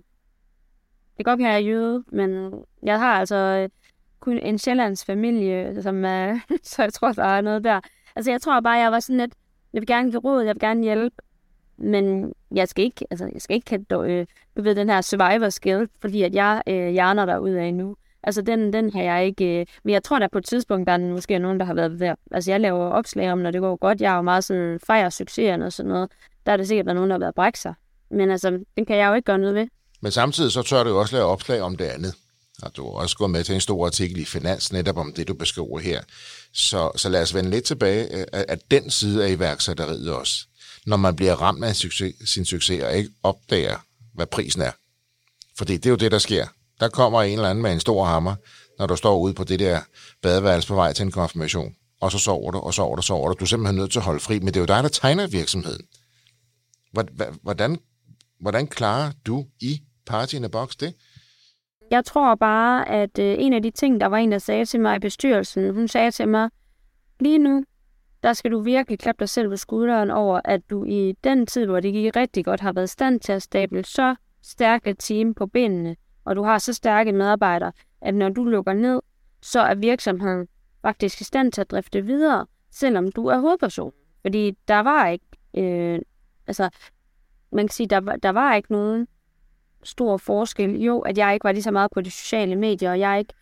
Det kan godt være, jeg er jøde, men jeg har altså øh, kun en sjællands familie, som er... så jeg tror, der er noget der. Altså, jeg tror bare, jeg var sådan lidt... Jeg vil gerne give råd, jeg vil gerne hjælpe, men jeg skal ikke, altså, jeg skal ikke have, øh, du ved, den her survivor skill, fordi at jeg øh, hjerner der ud af nu. Altså, den, den har jeg ikke... Øh, men jeg tror, der på et tidspunkt, der er måske nogen, der har været der. Altså, jeg laver opslag om, når det går godt. Jeg er jo meget sådan fejrer succeser og sådan noget. Der er det sikkert, der er nogen, der har været brække sig. Men altså, den kan jeg jo ikke gøre noget ved. Men samtidig så tør du jo også lave opslag om det andet. Og du har også gået med til en stor artikel i Finans, netop om det, du beskriver her. Så, så lad os vende lidt tilbage øh, at, at den side af iværksætteriet også. Når man bliver ramt af succes, sin succes og ikke opdager, hvad prisen er. Fordi det er jo det, der sker. Der kommer en eller anden med en stor hammer, når du står ude på det der badeværelse på vej til en konfirmation. Og så sover du, og sover du, og sover du. Du er simpelthen nødt til at holde fri, men det er jo dig, der tegner virksomheden. Hvordan, hvordan klarer du i Party in a Box det? Jeg tror bare, at øh, en af de ting, der var en, der sagde til mig i bestyrelsen, hun sagde til mig, lige nu, der skal du virkelig klappe dig selv på skulderen over, at du i den tid, hvor det gik rigtig godt, har været i stand til at stable så stærke team på benene, og du har så stærke medarbejdere, at når du lukker ned, så er virksomheden faktisk i stand til at drifte videre, selvom du er hovedperson. Fordi der var ikke, øh, altså, man kan sige, der, der var ikke nogen stor forskel. Jo, at jeg ikke var lige så meget på de sociale medier, og jeg ikke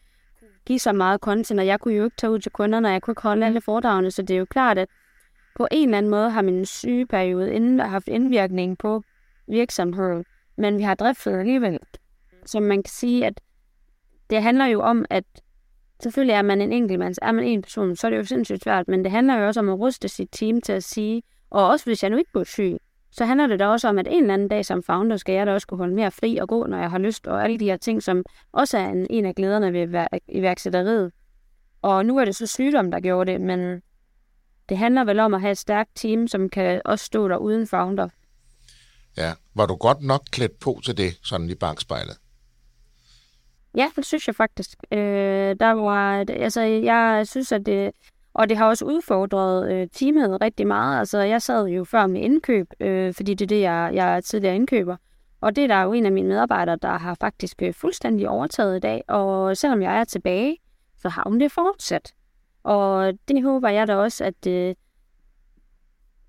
give så meget content, og jeg kunne jo ikke tage ud til kunderne, og jeg kunne ikke holde alle foredragene, så det er jo klart, at på en eller anden måde har min sygeperiode inden haft indvirkning på virksomheden, men vi har driftet alligevel som man kan sige, at det handler jo om, at selvfølgelig er man en enkeltmand, er man en person, så er det jo sindssygt svært, men det handler jo også om at ruste sit team til at sige, og også hvis jeg nu ikke bliver syg, så handler det da også om, at en eller anden dag som founder skal jeg da også kunne holde mere fri og gå, når jeg har lyst, og alle de her ting, som også er en, en af glæderne ved iværksætteriet. Og nu er det så sygdom, der gjorde det, men det handler vel om at have et stærkt team, som kan også stå der uden founder. Ja, var du godt nok klædt på til det, sådan i bagspejlet? Ja, det synes jeg faktisk. Øh, der var, altså, jeg synes, at det, og det har også udfordret øh, teamet rigtig meget. Altså, jeg sad jo før med indkøb, øh, fordi det er det, jeg, jeg er tidligere indkøber. Og det er der jo en af mine medarbejdere, der har faktisk øh, fuldstændig overtaget i dag. Og selvom jeg er tilbage, så har hun det fortsat. Og det håber jeg da også, at øh,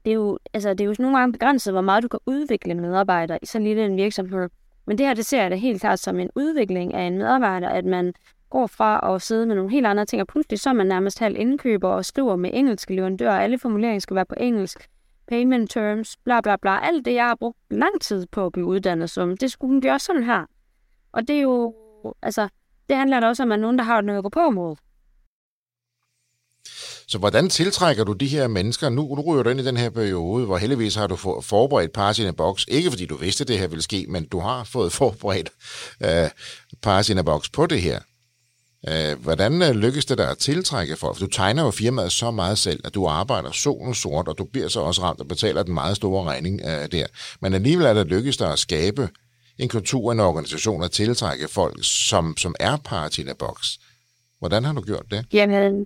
det, er jo, altså, det er jo nogle gange begrænset, hvor meget du kan udvikle medarbejdere i sådan lille en virksomhed. Men det her, det ser jeg da helt klart som en udvikling af en medarbejder, at man går fra at sidde med nogle helt andre ting, og pludselig så er man nærmest halv indkøber og skriver med engelske leverandører, alle formuleringer skal være på engelsk, payment terms, bla bla bla, alt det, jeg har brugt lang tid på at blive uddannet som, det skulle hun gøre sådan her. Og det er jo, altså, det handler da også om, at nogen, der har noget at gå på mod. Så hvordan tiltrækker du de her mennesker? Nu, nu ryger du ind i den her periode, hvor heldigvis har du forberedt Party in a Box. Ikke fordi du vidste, at det her ville ske, men du har fået forberedt øh, Party in a Box på det her. Øh, hvordan øh, lykkes det dig at tiltrække folk? For du tegner jo firmaet så meget selv, at du arbejder solen sort, og du bliver så også ramt og betaler den meget store regning øh, der. Men alligevel er det lykkes dig at skabe en kultur, en organisation at tiltrække folk, som, som er Party in a Box. Hvordan har du gjort det? Jamen,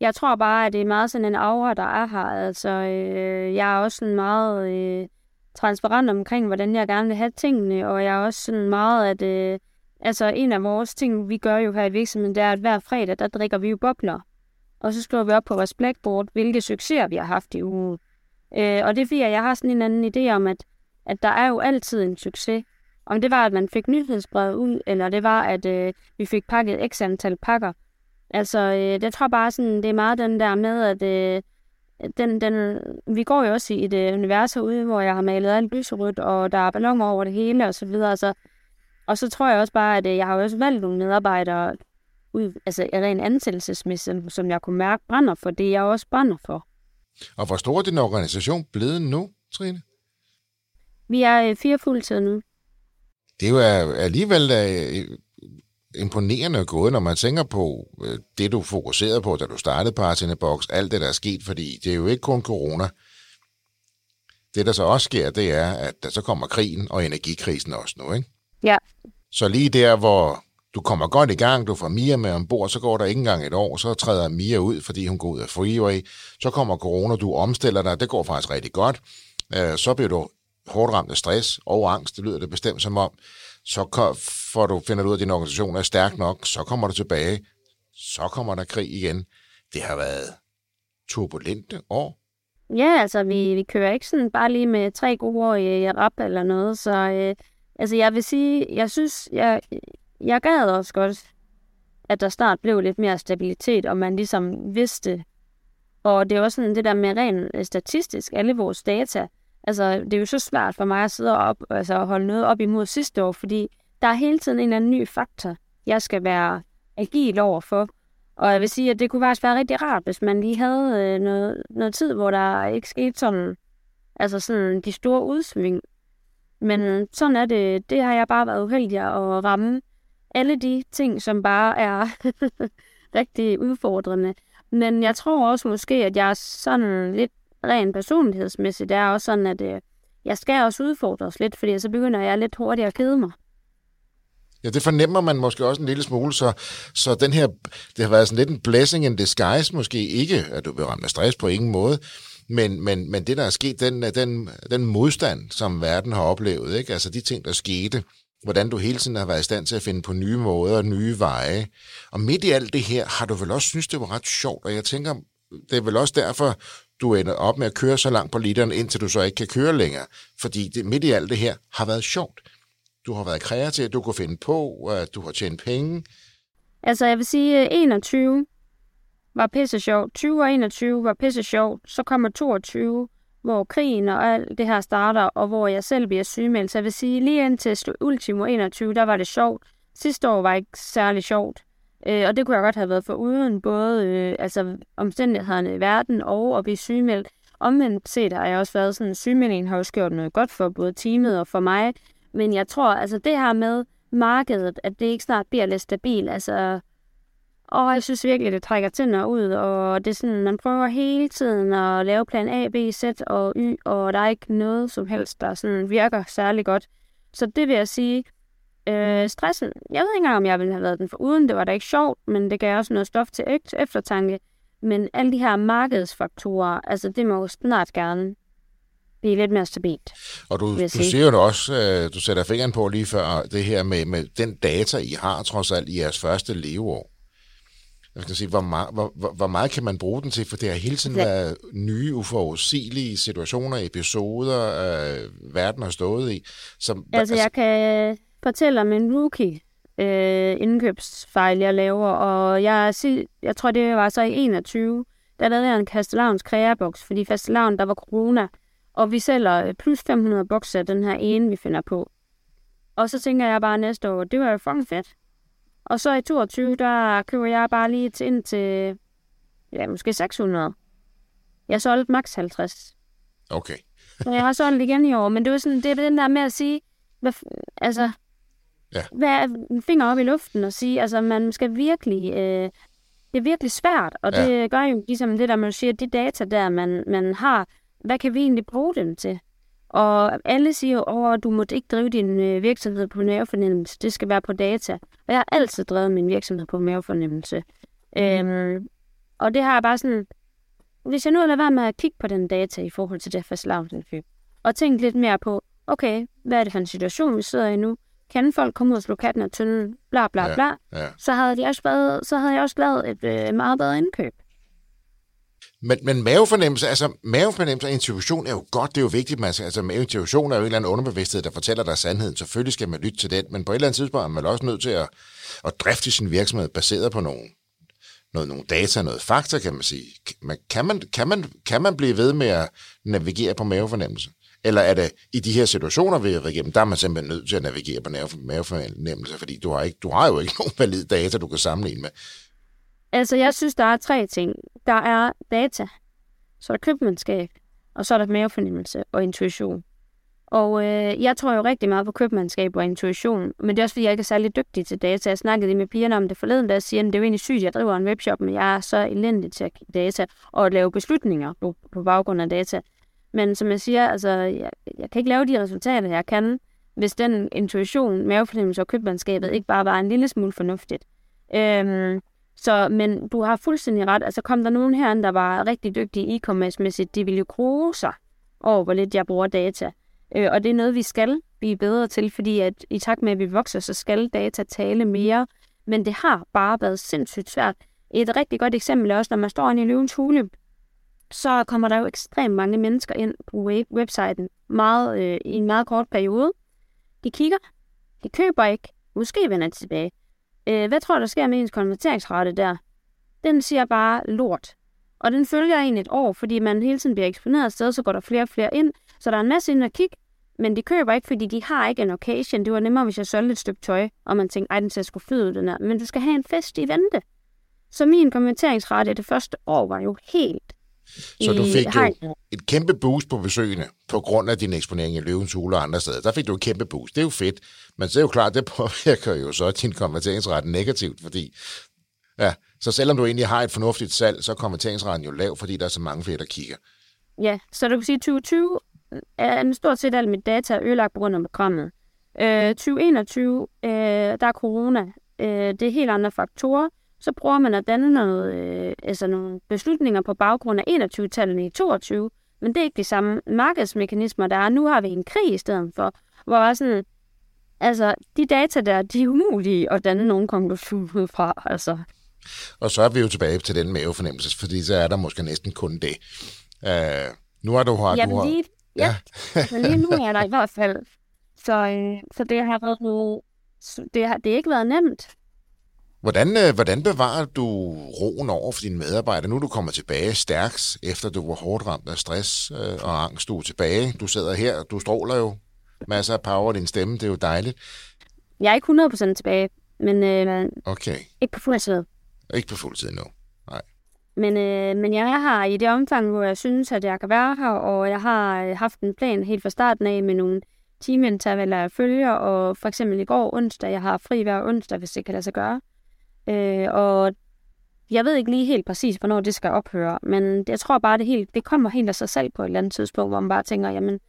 jeg tror bare, at det er meget sådan en aura, der er her. Altså, øh, jeg er også sådan meget øh, transparent omkring, hvordan jeg gerne vil have tingene, og jeg er også sådan meget, at øh, altså, en af vores ting, vi gør jo her i virksomheden, det er, at hver fredag, der drikker vi jo bobler. Og så skriver vi op på vores blackboard, hvilke succeser vi har haft i ugen. Øh, og det er fordi, jeg har sådan en anden idé om, at, at der er jo altid en succes. Om det var, at man fik nyhedsbrevet ud, eller det var, at øh, vi fik pakket x antal pakker. Altså, øh, jeg tror bare sådan, det er meget den der med, at øh, den, den, vi går jo også i et øh, univers herude, hvor jeg har malet alt lyserødt, og der er balloner over det hele, og så videre. Altså, og så tror jeg også bare, at øh, jeg har også valgt nogle medarbejdere, ud, altså rent ansættelsesmæssigt, som jeg kunne mærke brænder for det, jeg også brænder for. Og hvor stor er din organisation blevet nu, Trine? Vi er øh, fire fuldtid nu. Det er jo alligevel øh, imponerende gået, når man tænker på øh, det, du fokuserede på, da du startede Party Box, alt det, der er sket, fordi det er jo ikke kun corona. Det, der så også sker, det er, at der så kommer krigen og energikrisen også nu, ikke? Ja. Så lige der, hvor du kommer godt i gang, du får Mia med ombord, så går der ikke engang et år, så træder Mia ud, fordi hun går ud af freeway. Så kommer corona, du omstiller dig, det går faktisk rigtig godt. Øh, så bliver du hårdt ramt af stress og angst, det lyder det bestemt som om. Så får du, finder du ud af, at din organisation er stærk nok, så kommer du tilbage, så kommer der krig igen. Det har været turbulente år. Ja, altså vi, vi kører ikke sådan bare lige med tre gode år i, rap eller noget, så øh, altså jeg vil sige, jeg synes, jeg, jeg gad også godt, at der snart blev lidt mere stabilitet, og man ligesom vidste, og det er også sådan det der med rent øh, statistisk, alle vores data, altså det er jo så svært for mig at sidde op, altså at holde noget op imod sidste år, fordi der er hele tiden en eller anden ny faktor, jeg skal være agil over for. Og jeg vil sige, at det kunne faktisk være rigtig rart, hvis man lige havde øh, noget, noget tid, hvor der ikke skete sådan, altså sådan de store udsving. Men øh, sådan er det. Det har jeg bare været uheldig at ramme alle de ting, som bare er rigtig udfordrende. Men jeg tror også måske, at jeg er sådan lidt rent personlighedsmæssigt, er også sådan, at øh, jeg skal også udfordres lidt, fordi så begynder jeg lidt hurtigere at kede mig. Ja, det fornemmer man måske også en lille smule, så, så den her, det har været sådan lidt en blessing in disguise, måske ikke, at du bliver ramt af stress på ingen måde, men, men, men det, der er sket, den, den, den modstand, som verden har oplevet, ikke? altså de ting, der skete, hvordan du hele tiden har været i stand til at finde på nye måder og nye veje. Og midt i alt det her, har du vel også synes, det var ret sjovt, og jeg tænker, det er vel også derfor, du ender op med at køre så langt på literen, indtil du så ikke kan køre længere. Fordi det, midt i alt det her har været sjovt. Du har været kreativ, du kunne finde på, at du har tjent penge. Altså, jeg vil sige, øh, 21 var pisse sjovt. 20 og 21 var pisse sjovt. Så kommer 22, hvor krigen og alt det her starter, og hvor jeg selv bliver sygemeldt. Så jeg vil sige, lige indtil ultimo 21, der var det sjovt. Sidste år var ikke særlig sjovt. Øh, og det kunne jeg godt have været for uden både øh, altså, omstændighederne i verden og at blive sygemeldt. Omvendt set har jeg også været sådan, sygemeldingen har også gjort noget godt for både teamet og for mig. Men jeg tror, altså det her med markedet, at det ikke snart bliver lidt stabilt, altså og jeg synes virkelig, det trækker tænder ud, og det er sådan, man prøver hele tiden at lave plan A, B, Z og Y, og der er ikke noget som helst, der sådan virker særlig godt. Så det vil jeg sige, øh, stressen, jeg ved ikke engang, om jeg ville have været den for uden, det var da ikke sjovt, men det gav også noget stof til eftertanke. Men alle de her markedsfaktorer, altså det må jo snart gerne blive lidt mere stabilt. Og du, du siger jo også, øh, du sætter fingeren på lige før, det her med, med den data, I har trods alt i jeres første leveår jeg skal sige, hvor, meget, hvor, hvor, hvor meget kan man bruge den til? For det har hele tiden ja. været nye, uforudsigelige situationer, episoder, øh, verden har stået i. Som, altså, altså, jeg kan fortælle om en rookie øh, indkøbsfejl, jeg laver, og jeg, jeg tror, det var så i 21, der lavede jeg en Kastelavns kreaboks, fordi Fastelavn, der var corona, og vi sælger plus 500 bokser den her ene, vi finder på. Og så tænker jeg bare næste år, det var jo fucking fedt. Og så i 22, der køber jeg bare lige til ind til, ja, måske 600. Jeg solgte maks 50. Okay. så jeg har solgt igen i år, men det var sådan, det er den der med at sige, hvad, altså, ja. en finger op i luften og sige, altså man skal virkelig, øh, det er virkelig svært, og ja. det gør jo ligesom det der, man siger, de data der, man, man har, hvad kan vi egentlig bruge dem til? Og alle siger, at du må ikke drive din øh, virksomhed på mavefornemmelse. Det skal være på data. Og jeg har altid drevet min virksomhed på mavefornemmelse. Mm. Øhm, og det har jeg bare sådan... Hvis jeg nu lader være med at kigge på den data i forhold til det fastlavningsindkøb, og tænke lidt mere på, okay, hvad er det for en situation, vi sidder i nu? Kan folk komme ud og slå katten af tynden? Bla, bla, bla. Ja, ja. Så, havde de også været, så havde jeg også lavet et øh, meget bedre indkøb. Men, men mavefornemmelse, altså mavefornemmelse og intuition er jo godt, det er jo vigtigt. Man, altså intuition er jo en eller anden underbevidsthed, der fortæller dig sandheden. Selvfølgelig skal man lytte til den, men på et eller andet tidspunkt er man også nødt til at, at drifte sin virksomhed baseret på nogle, noget, nogle data, noget fakta, kan man sige. Kan man, kan, man, kan man blive ved med at navigere på mavefornemmelse? Eller er det i de her situationer, vi er igennem, der er man simpelthen nødt til at navigere på mavefornemmelse, fordi du har, ikke, du har jo ikke nogen valid data, du kan sammenligne med. Altså, jeg synes, der er tre ting. Der er data, så er der købmandskab, og så er der mavefornemmelse og intuition. Og øh, jeg tror jo rigtig meget på købmandskab og intuition, men det er også fordi, jeg ikke er særlig dygtig til data. Jeg snakkede med pigerne om det forleden, der siger, at det er jo egentlig sygt, at jeg driver en webshop, men jeg er så elendig til at data og at lave beslutninger på, på baggrund af data. Men som jeg siger, altså, jeg, jeg kan ikke lave de resultater, jeg kan, hvis den intuition, mavefornemmelse og købmandskabet ikke bare var en lille smule fornuftigt. Øhm, så, men du har fuldstændig ret. Altså kom der nogen her, der var rigtig dygtige e-commerce-mæssigt, de ville jo kroge sig over, hvor lidt jeg bruger data. Øh, og det er noget, vi skal blive bedre til, fordi at i takt med, at vi vokser, så skal data tale mere. Men det har bare været sindssygt svært. Et rigtig godt eksempel er også, når man står inde i løvens hule, så kommer der jo ekstremt mange mennesker ind på web- websiden meget, øh, i en meget kort periode. De kigger, de køber ikke, måske vender de tilbage. Øh, hvad tror du, der sker med ens konverteringsrate der? Den siger bare lort. Og den følger en et år, fordi man hele tiden bliver eksponeret sted, så går der flere og flere ind. Så der er en masse ind at kigge, men de køber ikke, fordi de har ikke en occasion. Det var nemmere, hvis jeg solgte et stykke tøj, og man tænkte, ej, den ser sgu fed ud, den her. Men du skal have en fest i vente. Så min konverteringsrate det første år var jo helt så du fik jo et kæmpe boost på besøgene på grund af din eksponering i Løvens Hule og andre steder. Der fik du et kæmpe boost. Det er jo fedt. Men så er jo klart, det påvirker jo så din konverteringsret negativt, fordi ja, så selvom du egentlig har et fornuftigt salg, så er konverteringsretten jo lav, fordi der er så mange flere, der kigger. Ja, så du kan sige, at 2020 er stort set alt mit data ødelagt på grund af programmet. Øh, 2021, øh, der er corona. Øh, det er helt andre faktorer så prøver man at danne noget, øh, altså nogle beslutninger på baggrund af 21-tallene i 22, men det er ikke de samme markedsmekanismer, der er. Nu har vi en krig i stedet for, hvor sådan, altså, de data der, de er umulige at danne nogen konklusion ud fra, altså. Og så er vi jo tilbage til den mavefornemmelse, fordi så er der måske næsten kun det. Uh, nu har du... Har, Jamen du har, lige, ja, men lige nu er der i hvert fald. Så, øh, så det har været noget, det har, det har ikke været nemt. Hvordan, øh, hvordan bevarer du roen over for dine medarbejdere? Nu er du kommer tilbage stærkt, efter du var hårdt ramt af stress øh, og angst. Du er tilbage. Du sidder her. Du stråler jo. Masser af power i din stemme. Det er jo dejligt. Jeg er ikke 100% tilbage, men øh, okay. ikke på fuld tid. Ikke på fuld tid nu. Nej. Men, øh, men jeg er her i det omfang, hvor jeg synes, at jeg kan være her, og jeg har øh, haft en plan helt fra starten af med nogle teamintervaller, jeg følger, og for eksempel i går onsdag, jeg har fri hver onsdag, hvis det kan lade sig gøre. Øh, og jeg ved ikke lige helt præcis, hvornår det skal ophøre, men jeg tror bare, det, helt, det kommer helt af sig selv på et eller andet tidspunkt, hvor man bare tænker, jamen,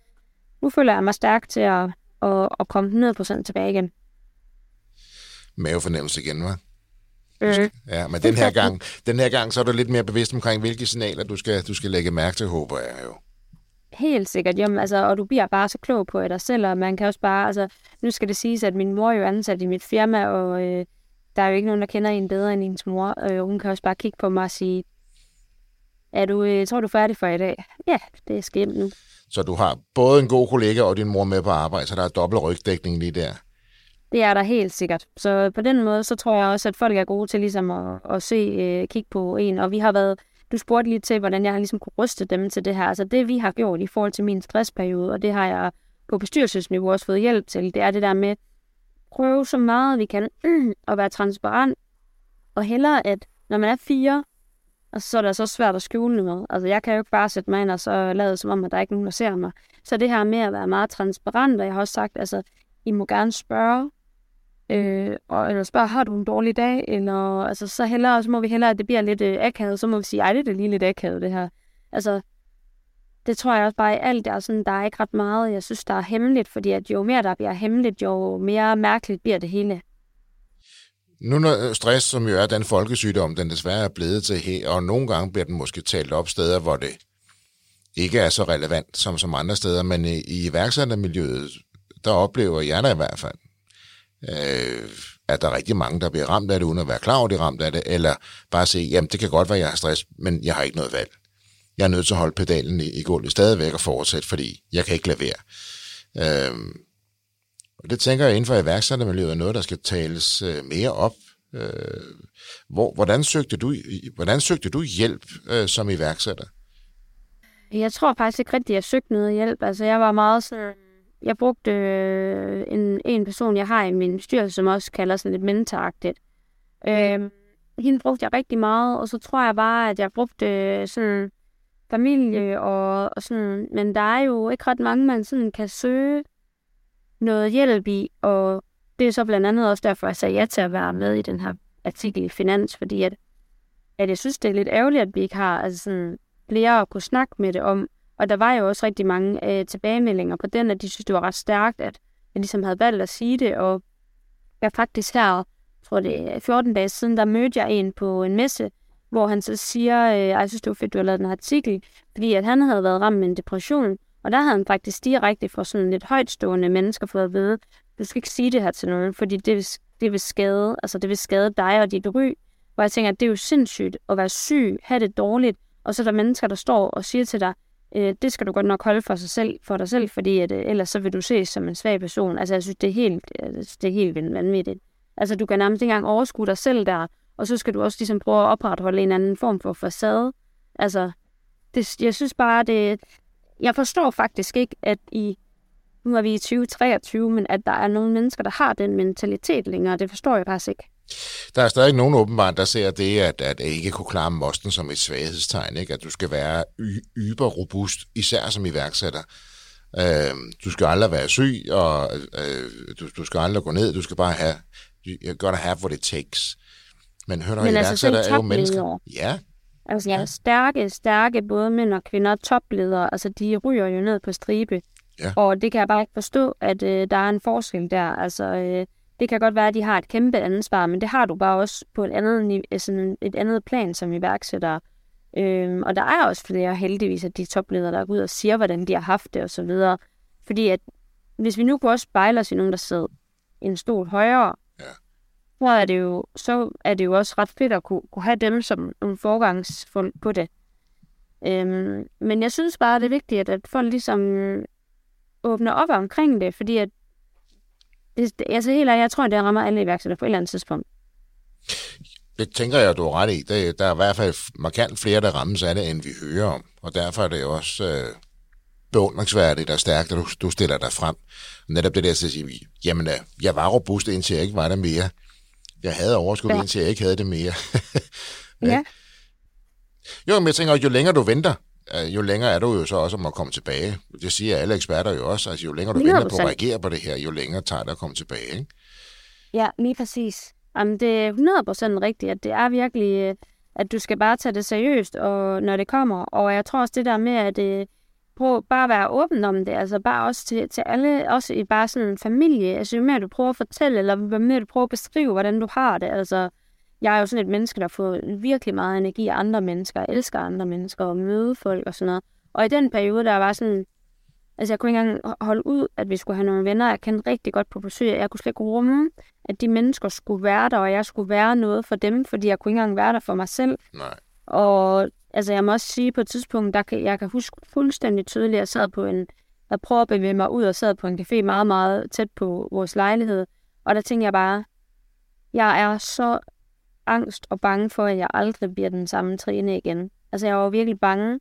nu føler jeg mig stærk til at, at, at komme 100% tilbage igen. Mavefornemmelse igen, hva'? Mm. Ja, men den her, gang, den her gang, så er du lidt mere bevidst omkring, hvilke signaler du skal, du skal lægge mærke til, håber jeg jo. Helt sikkert, jamen, altså, og du bliver bare så klog på dig selv, og man kan også bare, altså, nu skal det siges, at min mor er jo ansat i mit firma, og øh, der er jo ikke nogen, der kender en bedre end ens mor. Øh, hun kan også bare kigge på mig og sige, er du, øh, tror du er færdig for i dag? Ja, det er skimt nu. Så du har både en god kollega og din mor med på arbejde, så der er dobbelt rygdækning lige der? Det er der helt sikkert. Så på den måde, så tror jeg også, at folk er gode til ligesom at, at se, øh, kigge på en. Og vi har været, du spurgte lige til, hvordan jeg har ligesom kunne ryste dem til det her. Altså det, vi har gjort i forhold til min stressperiode, og det har jeg på bestyrelsesniveau også fået hjælp til, det er det der med, prøve så meget vi kan og at være transparent, og hellere at, når man er fire, og så er det altså så svært at skjule noget. Altså, jeg kan jo ikke bare sætte mig ind og så lade som om, at der er ikke nogen, der ser mig. Så det her med at være meget transparent, og jeg har også sagt, altså, I må gerne spørge, øh, og, eller spørge, har du en dårlig dag? Eller, altså, så hellere, så må vi hellere, at det bliver lidt øh, akavet, så må vi sige, ej, det er lige lidt akavet, det her. Altså, det tror jeg også bare i alt, der er, sådan, der er ikke ret meget, jeg synes, der er hemmeligt, fordi at jo mere der bliver hemmeligt, jo mere mærkeligt bliver det hele. Nu når øh, stress, som jo er den folkesygdom, den desværre er blevet til her, og nogle gange bliver den måske talt op steder, hvor det ikke er så relevant som, som andre steder, men i, i iværksættermiljøet, der oplever jeg da i hvert fald, øh, at der er rigtig mange, der bliver ramt af det, uden at være klar over, at de er ramt af det, eller bare se, jamen det kan godt være, at jeg har stress, men jeg har ikke noget valg jeg er nødt til at holde pedalen i, i gulvet stadigvæk og fortsætte, fordi jeg kan ikke lade være. Øhm, og det tænker jeg inden for iværksættermiljøet er noget, der skal tales øh, mere op. Øh, hvor, hvordan, søgte du, hvordan søgte du hjælp øh, som iværksætter? Jeg tror faktisk ikke rigtigt, at jeg søgte noget hjælp. Altså, jeg var meget sådan... Jeg brugte øh, en, en person, jeg har i min styrelse, som også kalder sådan lidt mentoragtigt. Øh, hende brugte jeg rigtig meget, og så tror jeg bare, at jeg brugte øh, sådan familie og, og sådan... Men der er jo ikke ret mange, man sådan kan søge noget hjælp i, og det er så blandt andet også derfor, jeg sagde ja til at være med i den her artikel i Finans, fordi at, at jeg synes, det er lidt ærgerligt, at vi ikke har altså sådan, flere at kunne snakke med det om. Og der var jo også rigtig mange øh, tilbagemeldinger på den, at de synes, det var ret stærkt, at jeg ligesom havde valgt at sige det. Og jeg faktisk her, tror det er 14 dage siden, der mødte jeg en på en messe, hvor han så siger, øh, jeg synes, det var fedt, du har lavet den artikel, fordi at han havde været ramt med en depression, og der havde han faktisk direkte fra sådan lidt højtstående mennesker fået at vide, du skal ikke sige det her til nogen, fordi det vil, det vil skade, altså det vil skade dig og dit ry. Hvor jeg tænker, at det er jo sindssygt at være syg, have det dårligt, og så er der mennesker, der står og siger til dig, øh, det skal du godt nok holde for, sig selv, for dig selv, fordi at, øh, ellers så vil du ses som en svag person. Altså jeg synes, det er helt, øh, det er helt vanvittigt. Altså du kan nærmest ikke engang overskue dig selv der, og så skal du også ligesom prøve at opretholde en anden form for facade. Altså, det, jeg synes bare, det, jeg forstår faktisk ikke, at i, nu er vi i 2023, men at der er nogle mennesker, der har den mentalitet længere. Det forstår jeg faktisk ikke. Der er stadig nogen åbenbart, der ser det, at, at ikke kunne klare mosten som et svaghedstegn. Ikke? At du skal være yber robust, især som iværksætter. Øh, du skal aldrig være syg, og øh, du, du skal aldrig gå ned. Du skal bare have, you gotta have what it takes. Men hør Men altså, er jo mennesker. Ja, Altså, ja. stærke, stærke både mænd og kvinder, topledere, altså de ryger jo ned på stribe. Ja. Og det kan jeg bare ikke forstå, at øh, der er en forskel der. Altså, øh, det kan godt være, at de har et kæmpe ansvar, men det har du bare også på et andet, sådan et andet plan som iværksætter. Øhm, og der er også flere heldigvis, at de topledere, der går ud og siger, hvordan de har haft det og så videre. Fordi at hvis vi nu kunne også spejle os i nogen, der sidder en stol højere, så er det jo, så er det jo også ret fedt at kunne, kunne have dem som nogle forgangsfolk på det. Øhm, men jeg synes bare, det er vigtigt, at, at folk ligesom øh, åbner op omkring det, fordi at det, altså helt jeg tror, det rammer alle iværksættere på et eller andet tidspunkt. Det tænker jeg, du er ret i. Det, der er i hvert fald markant flere, der rammes af det, end vi hører om. Og derfor er det jo også øh, beundringsværdigt og stærkt, at du, du stiller dig frem. Netop det der til at sige, jamen, øh, jeg var robust, indtil jeg ikke var der mere. Jeg havde overskud, ja. indtil jeg ikke havde det mere. ja. Jo, men jeg tænker, jo længere du venter, øh, jo længere er du jo så også om at komme tilbage. Det siger alle eksperter jo også. Altså, jo længere du 100%. venter på at reagere på det her, jo længere tager det at komme tilbage. Ikke? Ja, lige præcis. Jamen, det er 100% rigtigt, at det er virkelig, øh, at du skal bare tage det seriøst, og når det kommer. Og jeg tror også det der med, at øh, prøv bare at være åben om det, altså bare også til, til alle, også i bare sådan en familie. Altså jo mere du prøver at fortælle, eller jo mere du prøver at beskrive, hvordan du har det, altså jeg er jo sådan et menneske, der får virkelig meget energi af andre mennesker, jeg elsker andre mennesker og møde folk og sådan noget. Og i den periode, der var sådan, altså jeg kunne ikke engang holde ud, at vi skulle have nogle venner, jeg kendte rigtig godt på besøg. Jeg kunne slet ikke rumme, at de mennesker skulle være der, og jeg skulle være noget for dem, fordi jeg kunne ikke engang være der for mig selv. Nej. Og altså jeg må også sige, på et tidspunkt, der kan, jeg kan huske fuldstændig tydeligt, at jeg sad på en, jeg prøvede at bevæge mig ud og sad på en café meget, meget tæt på vores lejlighed. Og der tænkte jeg bare, jeg er så angst og bange for, at jeg aldrig bliver den samme Trine igen. Altså jeg var virkelig bange.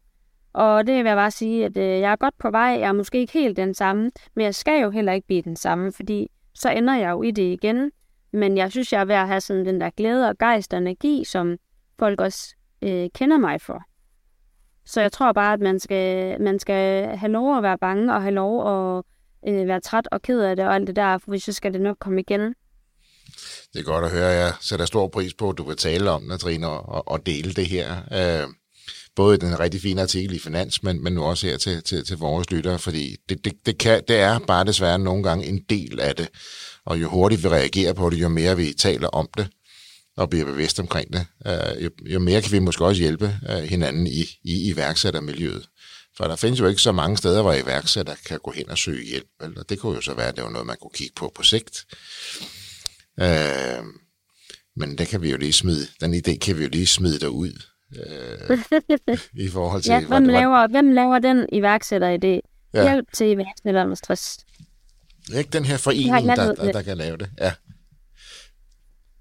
Og det vil jeg bare sige, at øh, jeg er godt på vej. Jeg er måske ikke helt den samme, men jeg skal jo heller ikke blive den samme, fordi så ender jeg jo i det igen. Men jeg synes, jeg er ved at have sådan den der glæde og gejst og energi, som folk også øh, kender mig for. Så jeg tror bare, at man skal, man skal have lov at være bange og have lov at øh, være træt og ked af det og alt det der, for så skal det nok komme igen. Det er godt at høre. Jeg sætter stor pris på, at du vil tale om det, Trine, og, og dele det her. Øh, både den rigtig fine artikel i Finans, men, men nu også her til, til, til vores lyttere, fordi det, det, det, kan, det er bare desværre nogle gange en del af det. Og jo hurtigt vi reagerer på det, jo mere vi taler om det, og bliver bevidst omkring det, øh, jo, jo mere kan vi måske også hjælpe øh, hinanden i, i iværksættermiljøet. For der findes jo ikke så mange steder, hvor iværksætter kan gå hen og søge hjælp. Eller det kunne jo så være, at det var noget, man kunne kigge på på sigt. Øh, men det kan vi jo lige smide, den idé kan vi jo lige smide derud. øh, i forhold til... ja, hvem hvordan- laver, hvem laver den iværksætter-idé? Ja. Hjælp til iværksætter med stress. Ikke den her forening, der, der, der kan lave det. Ja.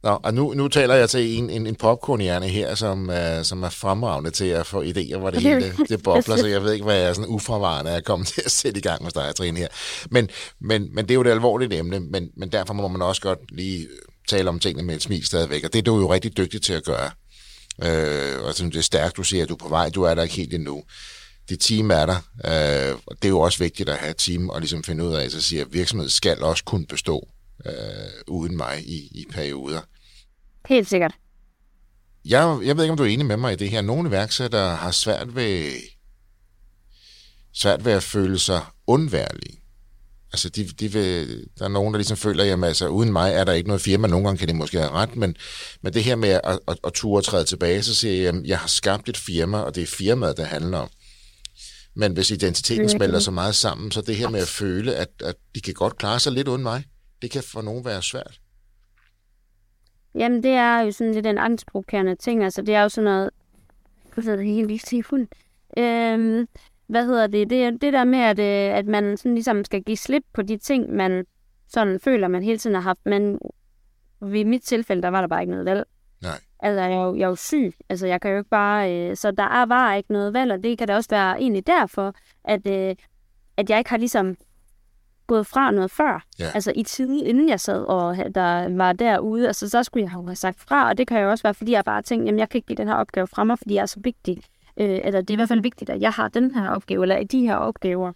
Nå, og nu, nu taler jeg til en, en, en popcornhjerne her, som, uh, som er fremragende til at få idéer, hvor det hele det bobler, så jeg ved ikke, hvad jeg er sådan uforvarende er kommet til at sætte i gang hos dig, Trine, her. Men, men, men det er jo et alvorligt emne, men, men derfor må man også godt lige tale om tingene med et smil stadigvæk, og det er du jo rigtig dygtig til at gøre. Øh, og det er stærkt, du siger, at du er på vej, du er der ikke helt endnu. Det team er der, øh, og det er jo også vigtigt at have et team og ligesom finde ud af, så siger, at virksomheden skal også kunne bestå øh, uden mig i, i perioder. Helt sikkert. Jeg, jeg ved ikke, om du er enig med mig i det her. Nogle iværksættere har svært ved, svært ved at føle sig undværlige. Altså, de, de vil, der er nogen, der ligesom føler, at altså, uden mig er der ikke noget firma. Nogle gange kan det måske have ret, men, men det her med at, at, at ture og træde tilbage, så siger jeg, at jeg har skabt et firma, og det er firmaet, det handler om. Men hvis identiteten smelter så meget sammen, så det her med at føle, at, at de kan godt klare sig lidt uden mig, det kan for nogen være svært. Jamen, det er jo sådan lidt en angstprovokerende ting. Altså, det er jo sådan noget... Hvad hedder det helt vildt telefon? Øhm, hvad hedder det? Det er det der med, at, øh, at man sådan ligesom skal give slip på de ting, man sådan føler, man hele tiden har haft. Men i mit tilfælde, der var der bare ikke noget valg. Nej. Altså, jeg er jo, jeg er jo syg. Altså, jeg kan jo ikke bare... Øh, så der er bare ikke noget valg, og det kan da også være egentlig derfor, at, øh, at jeg ikke har ligesom gået fra noget før. Ja. Altså i tiden, inden jeg sad og der var derude, altså så skulle jeg have sagt fra, og det kan jo også være, fordi jeg bare tænkte, jamen jeg kan ikke give den her opgave fra mig, fordi jeg er så vigtig. Øh, eller det er i hvert fald vigtigt, at jeg har den her opgave, eller de her opgaver.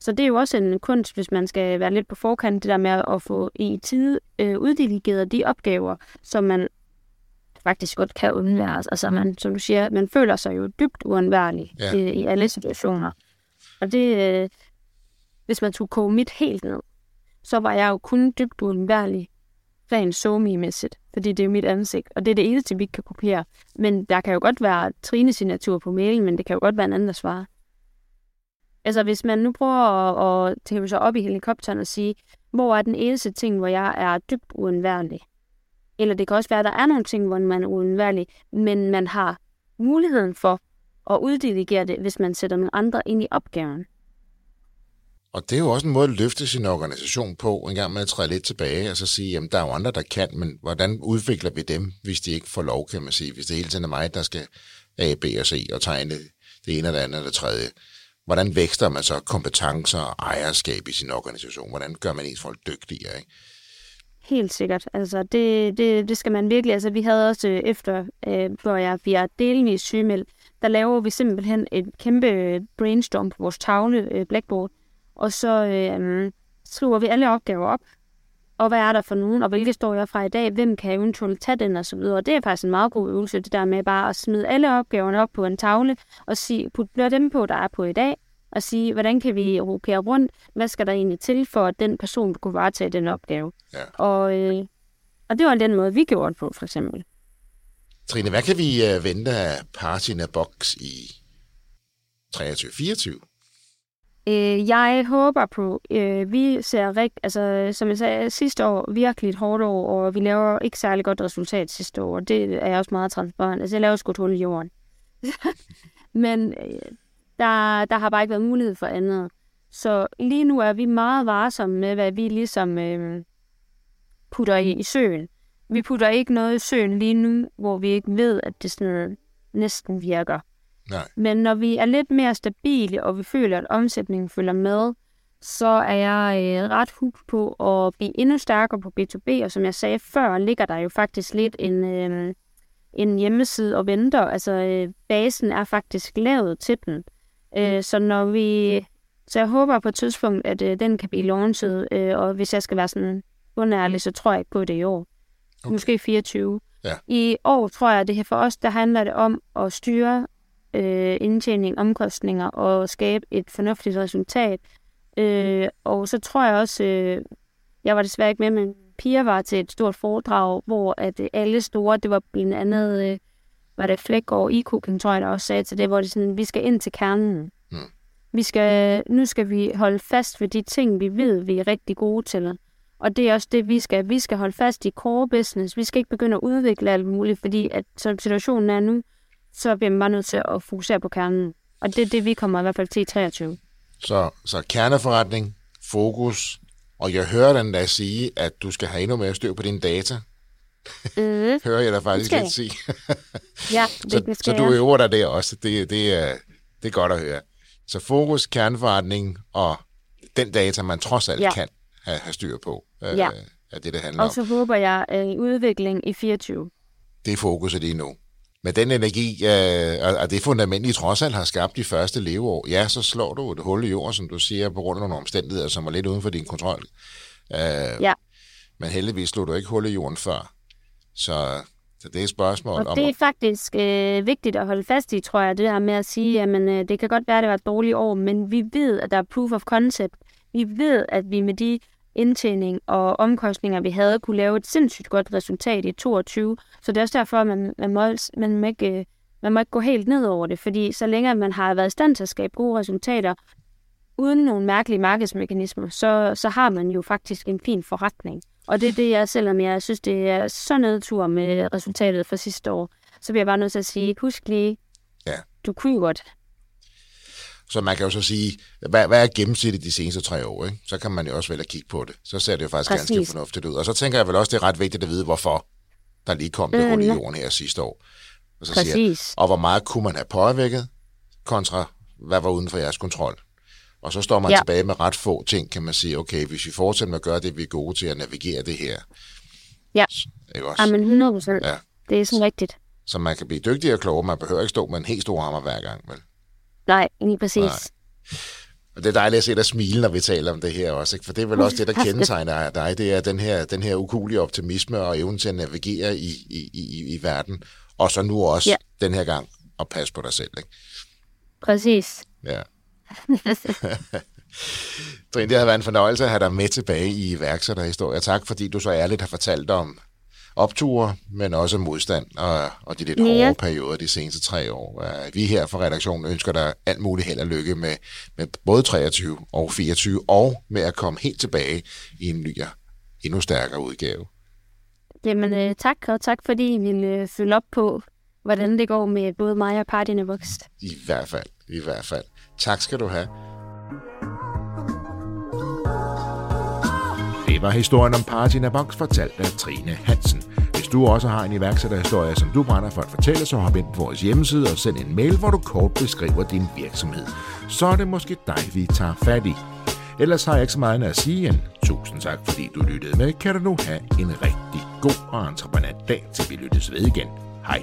Så det er jo også en kunst, hvis man skal være lidt på forkant, det der med at få i tide øh, uddelegeret de opgaver, som man faktisk godt kan undvære. Altså man, som du siger, man føler sig jo dybt uundværlig ja. øh, i alle situationer. Og det, øh, hvis man tog koge mit helt ned, så var jeg jo kun dybt uundværlig rent somi-mæssigt, fordi det er mit ansigt, og det er det eneste, vi ikke kan kopiere. Men der kan jo godt være Trine-signatur på mailen, men det kan jo godt være en anden, der svarer. Altså, hvis man nu prøver at, at tage sig op i helikopteren og sige, hvor er den eneste ting, hvor jeg er dybt uundværlig? Eller det kan også være, at der er nogle ting, hvor man er uundværlig, men man har muligheden for at uddelegere det, hvis man sætter nogle andre ind i opgaven. Og det er jo også en måde at løfte sin organisation på, en gang med at træde lidt tilbage, og så sige, jamen der er jo andre, der kan, men hvordan udvikler vi dem, hvis de ikke får lov, kan man sige, hvis det hele tiden er mig, der skal A, B og C og tegne det ene eller andet eller det tredje. Hvordan vækster man så kompetencer og ejerskab i sin organisation? Hvordan gør man ens folk dygtigere? Ikke? Helt sikkert. Altså, det, det, det skal man virkelig. Altså, vi havde også øh, efter, øh, hvor jeg bliver delvis sygemeldt, der laver vi simpelthen et kæmpe brainstorm på vores tavle, øh, blackboard, og så øh, skriver vi alle opgaver op, og hvad er der for nogen, og hvilke står jeg fra i dag, hvem kan eventuelt tage den, og så videre. Og det er faktisk en meget god øvelse, det der med bare at smide alle opgaverne op på en tavle, og sige, put dem på, der er på i dag, og sige, hvordan kan vi rokere rundt, hvad skal der egentlig til, for at den person kunne varetage den opgave. Ja. Og, øh, og det var den måde, vi gjorde det på, for eksempel. Trine, hvad kan vi uh, vente af Partina Box i 23-24? Øh, jeg håber på, øh, vi ser rigt, altså som jeg sagde, sidste år virkelig et hårdt år, og vi laver ikke særlig godt resultat sidste år, og det er jeg også meget transparent. Altså jeg laver sgu et hul i jorden. Men øh, der, der har bare ikke været mulighed for andet. Så lige nu er vi meget varsomme med, hvad vi ligesom øh, putter i, i søen. Vi putter ikke noget i søen lige nu, hvor vi ikke ved, at det sådan næsten virker. Nej. Men når vi er lidt mere stabile, og vi føler, at omsætningen følger med, så er jeg øh, ret hooked på at blive endnu stærkere på B2B, og som jeg sagde før, ligger der jo faktisk lidt en, øh, en hjemmeside og venter. Altså, øh, basen er faktisk lavet til den. Øh, så når vi... Så jeg håber på et tidspunkt, at øh, den kan blive launchet, øh, og hvis jeg skal være sådan undærlig, så tror jeg ikke på det i år. Okay. Okay. Måske 24. Ja. I år tror jeg, at det her for os, der handler det om at styre øh, indtjening, omkostninger og skabe et fornuftigt resultat. Øh, og så tror jeg også, øh, jeg var desværre ikke med, men Pia var til et stort foredrag, hvor at øh, alle store, det var blandt andet, øh, var det Flækgaard i cooking, tror jeg, der også sagde til det, hvor det sådan, vi skal ind til kernen. Mm. Vi skal, nu skal vi holde fast ved de ting, vi ved, vi er rigtig gode til. Og det er også det, vi skal. Vi skal holde fast i core business. Vi skal ikke begynde at udvikle alt muligt, fordi at, som situationen er nu, så bliver man bare nødt til at fokusere på kernen. Og det er det, vi kommer i hvert fald til i 23. Så, så kerneforretning, fokus, og jeg hører den der sige, at du skal have endnu mere styr på dine data. Mm. hører jeg dig faktisk lidt sige. Ja, det, så, det så du øver dig der også. Det, det, er, det er godt at høre. Så fokus, kerneforretning og den data, man trods alt Ja. kan have, have styr på, øh, Ja. er det, det handler Og om. så håber jeg en udvikling i 24. Det er fokuset lige nu. Med den energi øh, og- og det fundament, I trods alt har skabt de første leveår, ja, så slår du et hul i jorden, som du siger, på grund af nogle omstændigheder, som var lidt uden for din kontrol. Øh, Ja. Men heldigvis slog du ikke hul i jorden før. Så, så det er et spørgsmål Og om... det er faktisk øh, vigtigt at holde fast i, tror jeg, det her med at sige, at øh, det kan godt være, at det var et dårligt år, men vi ved, at der er proof of concept. Vi ved, at vi med de indtjening og omkostninger, vi havde, kunne lave et sindssygt godt resultat i 22. Så det er også derfor, at man, man, må, man, må ikke, øh, man må ikke gå helt ned over det, fordi så længe man har været i stand til at skabe gode resultater, uden nogle mærkelige markedsmekanismer, så, så har man jo faktisk en fin forretning. Og det er det, jeg selvom jeg synes, det er så nedtur med resultatet for sidste år, så bliver jeg bare nødt til at sige, husk lige, Ja. du kunne godt. Så man kan jo så sige, hvad, hvad er gennemsnittet de seneste tre år? Ikke? Så kan man jo også vælge at kigge på det. Så ser det jo faktisk Præcis. ganske fornuftigt ud. Og så tænker jeg vel også, det er ret vigtigt at vide, hvorfor der lige kom det Mm, hul i jorden her sidste år. Og, så siger, Præcis. og hvor meget kunne man have påvirket, kontra hvad var uden for jeres kontrol. Og så står man Ja. tilbage med ret få ting, kan man sige, okay, hvis vi fortsætter med at gøre det, vi er gode til at navigere det her. Ja. Ikke også? Jamen 100 procent. Ja. Det er sådan rigtigt. Så man kan blive dygtigere og klogere, man behøver ikke stå med en helt stor hammer hver gang, vel? Nej, lige præcis. Nej. Og det er dejligt at se dig smile, når vi taler om det her også, ikke? for det er vel også det, der kendetegner dig, det er den her, den her ukulige optimisme og evnen til at navigere i, i, i, i verden, og så nu også Ja. den her gang at passe på dig selv. Ikke? Præcis. Ja. Trine, det har været en fornøjelse at have dig med tilbage i iværksætterhistorie. Tak, fordi du så ærligt har fortalt om opture, men også modstand og, og de lidt Ja. hårde perioder de seneste tre år. Vi her fra redaktionen ønsker dig alt muligt held og lykke med, med både 23 og 24, og med at komme helt tilbage i en ny og endnu stærkere udgave. Jamen øh, tak, og tak fordi I ville øh, følge op på, hvordan det går med både mig og Partine Vokst. I hvert fald, i hvert fald. Tak skal du have. Var historien om Partina Box fortalt af Trine Hansen. Hvis du også har en iværksætterhistorie, som du brænder for at fortælle, så hop ind på vores hjemmeside og send en mail, hvor du kort beskriver din virksomhed. Så er det måske dig, vi tager fat i. Ellers har jeg ikke så meget at sige end tusind tak, fordi du lyttede med. Kan du nu have en rigtig god og entreprenant dag, til vi lyttes ved igen. Hej.